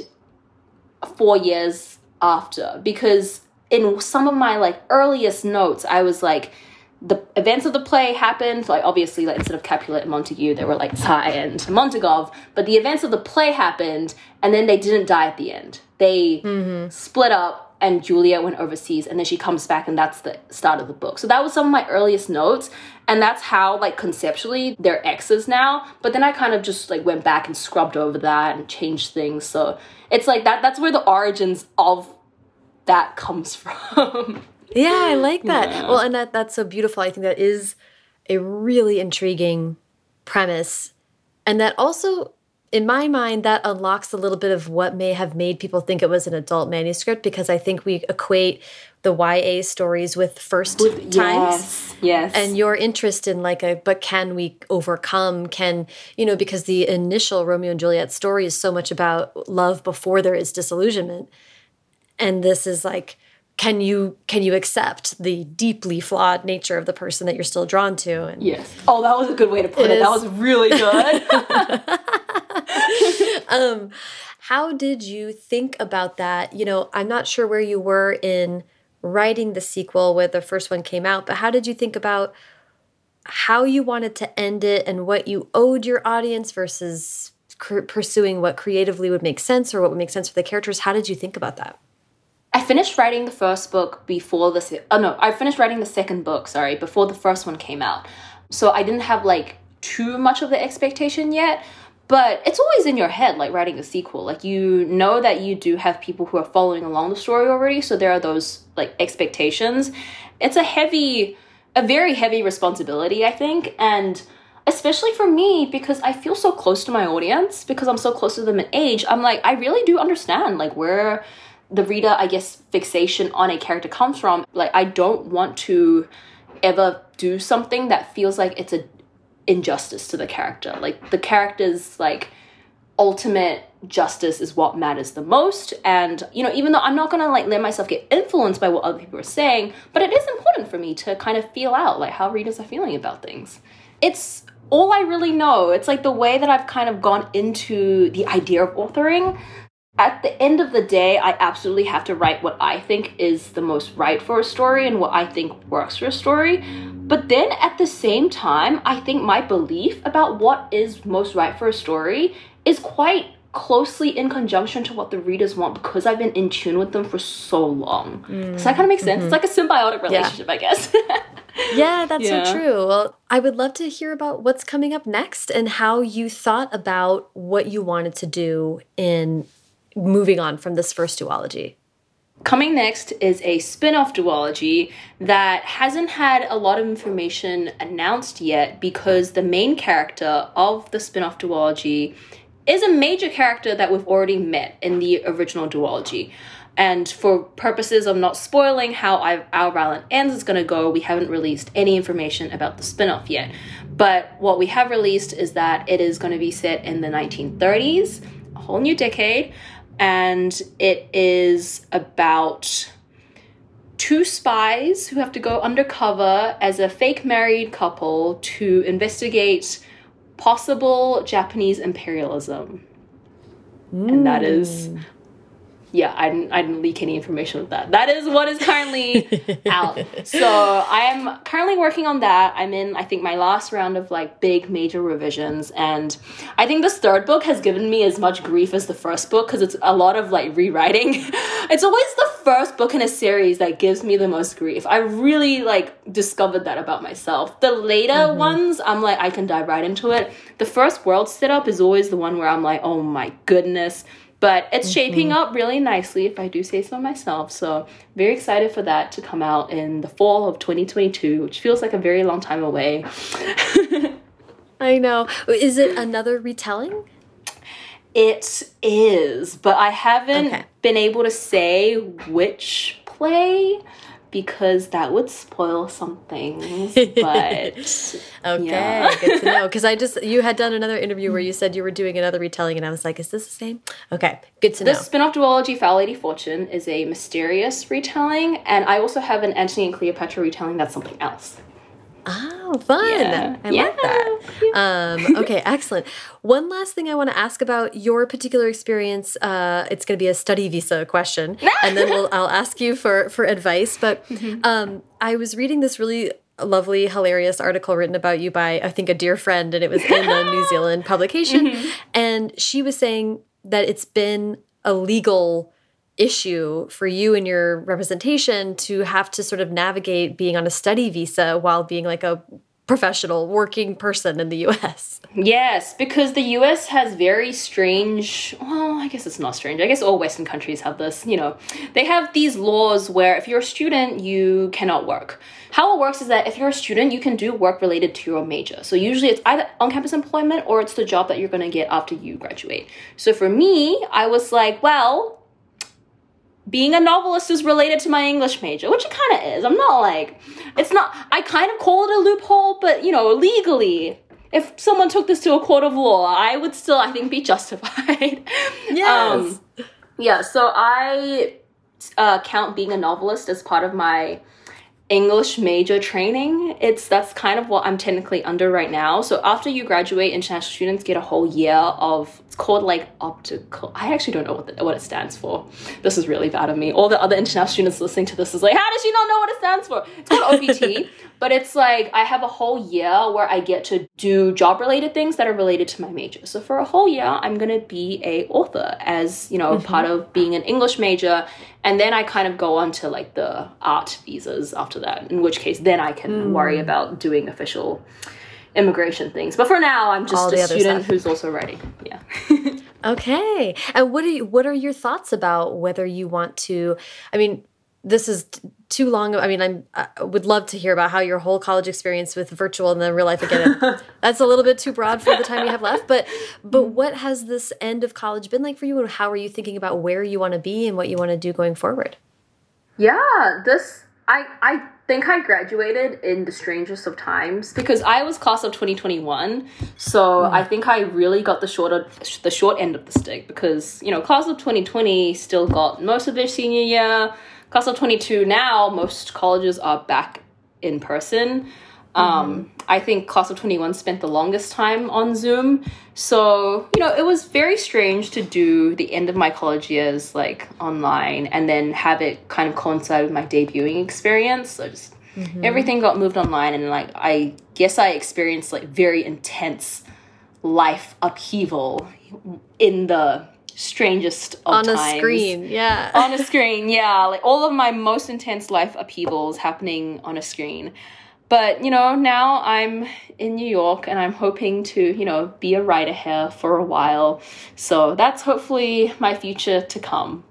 four years after, because in some of my like earliest notes, I was like, the events of the play happened, like obviously, like instead of Capulet and Montague, there were like Cai and Montagov, but the events of the play happened, and then they didn't die at the end. They mm-hmm. split up, and Juliet went overseas, and then she comes back, and that's the start of the book. So that was some of my earliest notes, and that's how, like, conceptually, they're exes now. But then I kind of just like went back and scrubbed over that and changed things. So it's like that. That's where the origins of that comes from. Yeah, I like that. Yeah. Well, and that that's so beautiful. I think that is a really intriguing premise. And that also in my mind that unlocks a little bit of what may have made people think it was an adult manuscript because I think we equate the YA stories with first with, times. Yes, yes. And your interest in like a but can we overcome can you know because the initial Romeo and Juliet story is so much about love before there is disillusionment. And this is like can you can you accept the deeply flawed nature of the person that you're still drawn to? And yes. Oh that was a good way to put it, it. that was really good. Um how did you think about that? You know i'm not sure where you were in writing the sequel where the first one came out but how did you think about how you wanted to end it and what you owed your audience versus pursuing what creatively would make sense or what would make sense for the characters? How did you think about that I finished writing the first book before the oh no, I finished writing the second book, sorry, before the first one came out. So I didn't have like too much of the expectation yet, but it's always in your head like writing a sequel. Like you know that you do have people who are following along the story already, so there are those like expectations. It's a heavy a very heavy responsibility, I think, and especially for me because I feel so close to my audience because I'm so close to them in age. I'm like I really do understand like where the reader, I guess, fixation on a character comes from. Like, I don't want to ever do something that feels like it's a injustice to the character. Like, the character's, like, ultimate justice is what matters the most and you know even though i'm not gonna like let myself get influenced by what other people are saying but it is important for me to kind of feel out like how readers are feeling about things it's all i really know it's like the way that i've kind of gone into the idea of authoring at the end of the day, I absolutely have to write what I think is the most right for a story and what I think works for a story. But then at the same time, I think my belief about what is most right for a story is quite closely in conjunction to what the readers want because I've been in tune with them for so long. Mm. Does that kind of make sense? Mm -hmm. It's like a symbiotic relationship, yeah. I guess. yeah, that's yeah. so true. Well, I would love to hear about what's coming up next and how you thought about what you wanted to do in moving on from this first duology. Coming next is a spin off duology that hasn't had a lot of information announced yet because the main character of the spin off duology is a major character that we've already met in the original duology. And for purposes of not spoiling how Our Violent Ends is going to go, we haven't released any information about the spin off yet. But what we have released is that it is going to be set in the 1930s, a whole new decade and it is about two spies who have to go undercover as a fake married couple to investigate possible Japanese imperialism. Mm. And that is yeah, I didn't, I didn't leak any information with that. That is what is currently out. So I am currently working on that. I'm in, I think, my last round of like big major revisions. And I think this third book has given me as much grief as the first book because it's a lot of like rewriting. it's always the first book in a series that gives me the most grief. I really like discovered that about myself. The later mm -hmm. ones, I'm like, I can dive right into it. The first world setup is always the one where I'm like, oh my goodness but it's mm-hmm. shaping up really nicely, if I do say so myself. So, very excited for that to come out in the fall of 2022, which feels like a very long time away. I know. Is it another retelling? It is, but I haven't okay. been able to say which play because that would spoil some things. But okay, good to know. Because I just you had done another interview where you said you were doing another retelling, and I was like, is this the same? Okay, good to know. The spin-off duology Foul Lady Fortune is a mysterious retelling, and I also have an Antony and Cleopatra retelling that's something else. Oh, fun. Yeah. I yeah. like that. Um, okay, excellent. One last thing I want to ask about your particular experience. Uh, it's going to be a study visa question, and then we'll, I'll ask you for, for advice. But mm-hmm. um, I was reading this really lovely, hilarious article written about you by, I think, a dear friend, and it was in a New Zealand publication. Mm -hmm. And she was saying that it's been a legal issue for you and your representation to have to sort of navigate being on a study visa while being like a professional working person in the US. Yes, because the US has very strange, well, I guess it's not strange. I guess all Western countries have this, you know. They have these laws where if you're a student, you cannot work. How it works is that if you're a student, you can do work related to your major. So usually it's either on campus employment or it's the job that you're going to get after you graduate. So for me, I was like, well, being a novelist is related to my English major, which it kind of is. I'm not like, it's not, I kind of call it a loophole, but you know, legally, if someone took this to a court of law, I would still, I think, be justified. Yes. Um, yeah, so I uh, count being a novelist as part of my English major training. It's that's kind of what I'm technically under right now. So after you graduate, international students get a whole year of called like optical. I actually don't know what the, what it stands for. This is really bad of me. All the other international students listening to this is like, how does she not know what it stands for? It's called OPT. but it's like I have a whole year where I get to do job related things that are related to my major. So for a whole year, I'm gonna be a author as you know mm -hmm. part of being an English major, and then I kind of go on to like the art visas after that. In which case, then I can mm. worry about doing official immigration things. But for now, I'm just a student who's also writing. Yeah. okay. And what are you, what are your thoughts about whether you want to? I mean, this is too long. I mean, I'm, I would love to hear about how your whole college experience with virtual and then real life again. that's a little bit too broad for the time you have left. But but what has this end of college been like for you, and how are you thinking about where you want to be and what you want to do going forward? Yeah, this I I think I graduated in the strangest of times because I was class of 2021. So mm. I think I really got the shorter the short end of the stick because, you know, class of 2020 still got most of their senior year. Class of 22 now, most colleges are back in person. Um, mm-hmm. I think class of 21 spent the longest time on Zoom. So, you know, it was very strange to do the end of my college years like online and then have it kind of coincide with my debuting experience. So just mm-hmm. everything got moved online and like I guess I experienced like very intense life upheaval in the strangest of on times. a screen yeah on a screen yeah like all of my most intense life upheavals happening on a screen but you know now i'm in new york and i'm hoping to you know be a writer here for a while so that's hopefully my future to come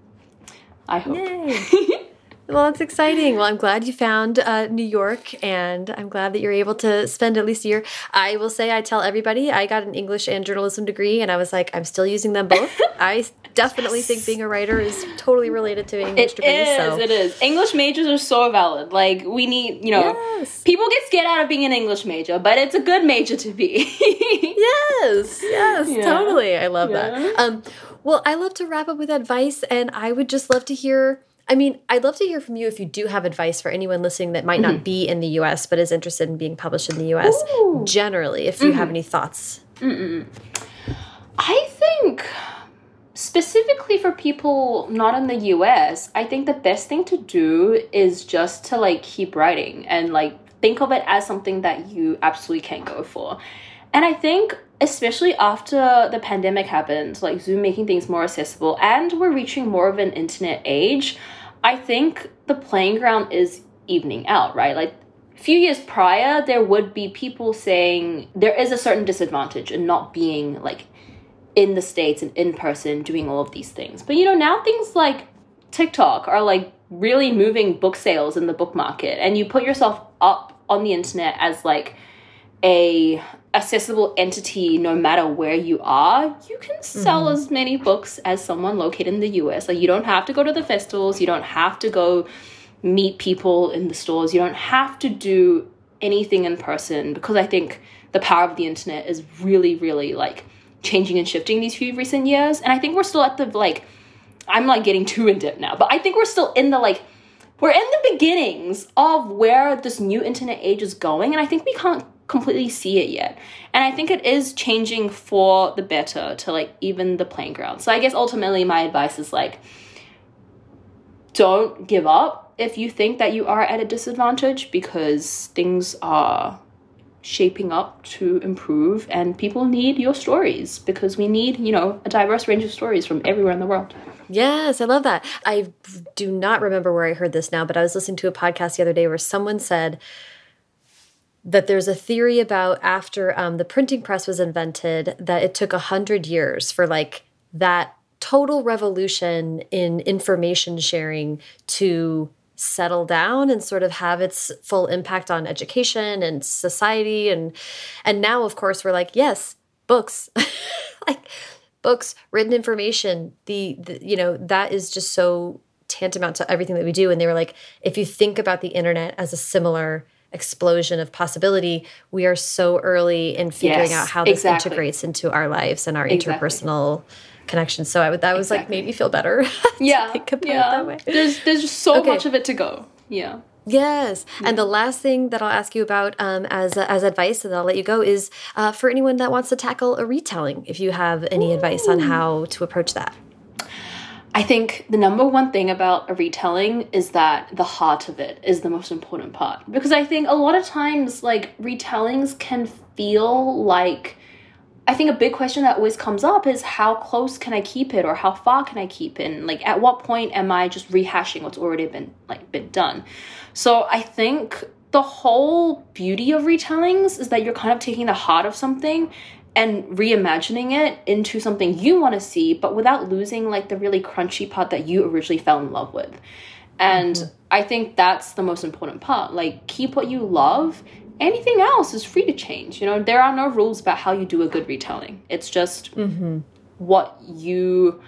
i hope Well, that's exciting. Well, I'm glad you found uh, New York, and I'm glad that you're able to spend at least a year. I will say, I tell everybody, I got an English and journalism degree, and I was like, I'm still using them both. I definitely yes. think being a writer is totally related to English it degree. Is, so. It is. English majors are so valid. Like we need, you know, yes. people get scared out of being an English major, but it's a good major to be. yes, yes, yeah. totally. I love yeah. that. Um, well, I love to wrap up with advice, and I would just love to hear I mean, I'd love to hear from you if you do have advice for anyone listening that might mm -hmm. not mm-hmm. be in the US but is interested in being published in the US. Ooh. Generally, if you mm -hmm. have mm-hmm. any thoughts. Mm I think specifically for people not in the US, I think the best thing to do is just to like keep writing and like think of it as something that you absolutely can't go for. And I think especially after the pandemic happened, like Zoom making things more accessible, and we're reaching more of an internet age, I think the playing ground is evening out, right? Like a few years prior, there would be people saying there is a certain disadvantage in not being like in the States and in person doing all of these things. But you know, now things like TikTok are like really moving book sales in the book market, and you put yourself up on the internet as like a accessible entity no matter where you are, you can sell mm-hmm. as many books as someone located in the US. Like you don't have to go to the festivals, you don't have to go meet people in the stores, you don't have to do anything in person because I think the power of the internet is really, really like changing and shifting these few recent years. And I think we're still at the like I'm like getting too in depth now, but I think we're still in the like we're in the beginnings of where this new internet age is going, and I think we can't completely see it yet. And I think it is changing for the better to like even the playing ground. So I guess ultimately my advice is like don't give up if you think that you are at a disadvantage because things are shaping up to improve and people need your stories because we need, you know, a diverse range of stories from everywhere in the world. Yes, I love that. I do not remember where I heard this now, but I was listening to a podcast the other day where someone said that there's a theory about after um, the printing press was invented that it took a hundred years for like that total revolution in information sharing to settle down and sort of have its full impact on education and society and and now of course we're like yes books like books written information the, the you know that is just so tantamount to everything that we do and they were like if you think about the internet as a similar explosion of possibility, we are so early in figuring yes, out how this exactly. integrates into our lives and our exactly. interpersonal connections. So I would that was like made me feel better. yeah, yeah. There's there's just so okay. much of it to go. Yeah. Yes, yeah. and the last thing that I'll ask you about um, as as advice, and I'll let you go, is uh, for anyone that wants to tackle a retelling. If you have any Ooh. advice on how to approach that. I think the number one thing about a retelling is that the heart of it is the most important part. Because I think a lot of times, like, retellings can feel like. I think a big question that always comes up is how close can I keep it or how far can I keep it? And like at what point am I just rehashing what's already been like been done? So I think the whole beauty of retellings is that you're kind of taking the heart of something and reimagining it into something you want to see, but without losing like the really crunchy part that you originally fell in love with. And mm-hmm. I think that's the most important part. Like, keep what you love. Anything else is free to change. You know, there are no rules about how you do a good retelling. It's just mm-hmm. what you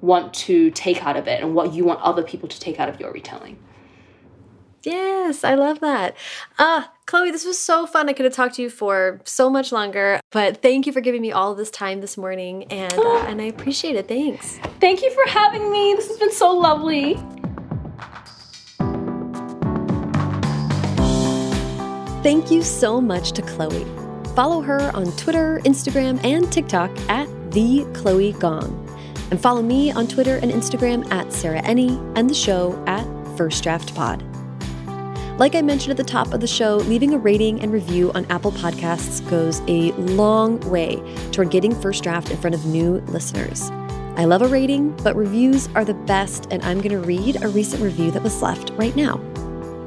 want to take out of it and what you want other people to take out of your retelling. Yes, I love that. Ah, Chloe, this was so fun. I could have talked to you for so much longer, but thank you for giving me all of this time this morning, and uh, and I appreciate it. Thanks. Thank you for having me. This has been so lovely. Thank you so much to Chloe. Follow her on Twitter, Instagram, and TikTok at the Chloe Gong. And follow me on Twitter and Instagram at Sarah Enni and the show at First Draft Pod. Like I mentioned at the top of the show, leaving a rating and review on Apple Podcasts goes a long way toward getting First Draft in front of new listeners. I love a rating, but reviews are the best, and I'm going to read a recent review that was left right now.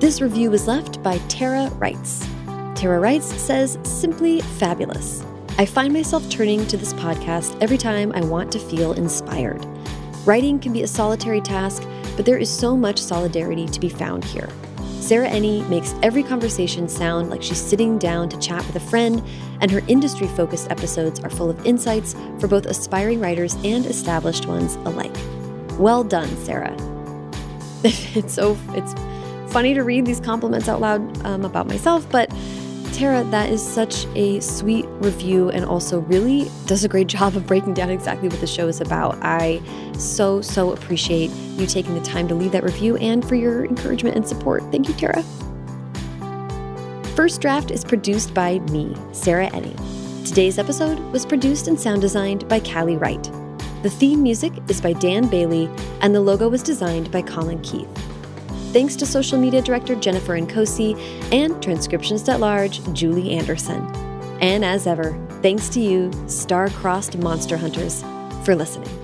This review was left by Tara Wrights. Tara Wrights says, simply fabulous. I find myself turning to this podcast every time I want to feel inspired. Writing can be a solitary task, but there is so much solidarity to be found here. Sarah Enni makes every conversation sound like she's sitting down to chat with a friend, and her industry focused episodes are full of insights for both aspiring writers and established ones alike. Well done, Sarah. it's so it's funny to read these compliments out loud um, about myself, but Tara, that is such a sweet review and also really does a great job of breaking down exactly what the show is about. I so, so appreciate you taking the time to leave that review and for your encouragement and support. Thank you, Tara. First Draft is produced by me, Sarah Enni. Today's episode was produced and sound designed by Callie Wright. The theme music is by Dan Bailey, and the logo was designed by Colin Keith. Thanks to social media director Jennifer Nkosi and transcriptionist at large Julie Anderson. And as ever, thanks to you, star-crossed monster hunters, for listening.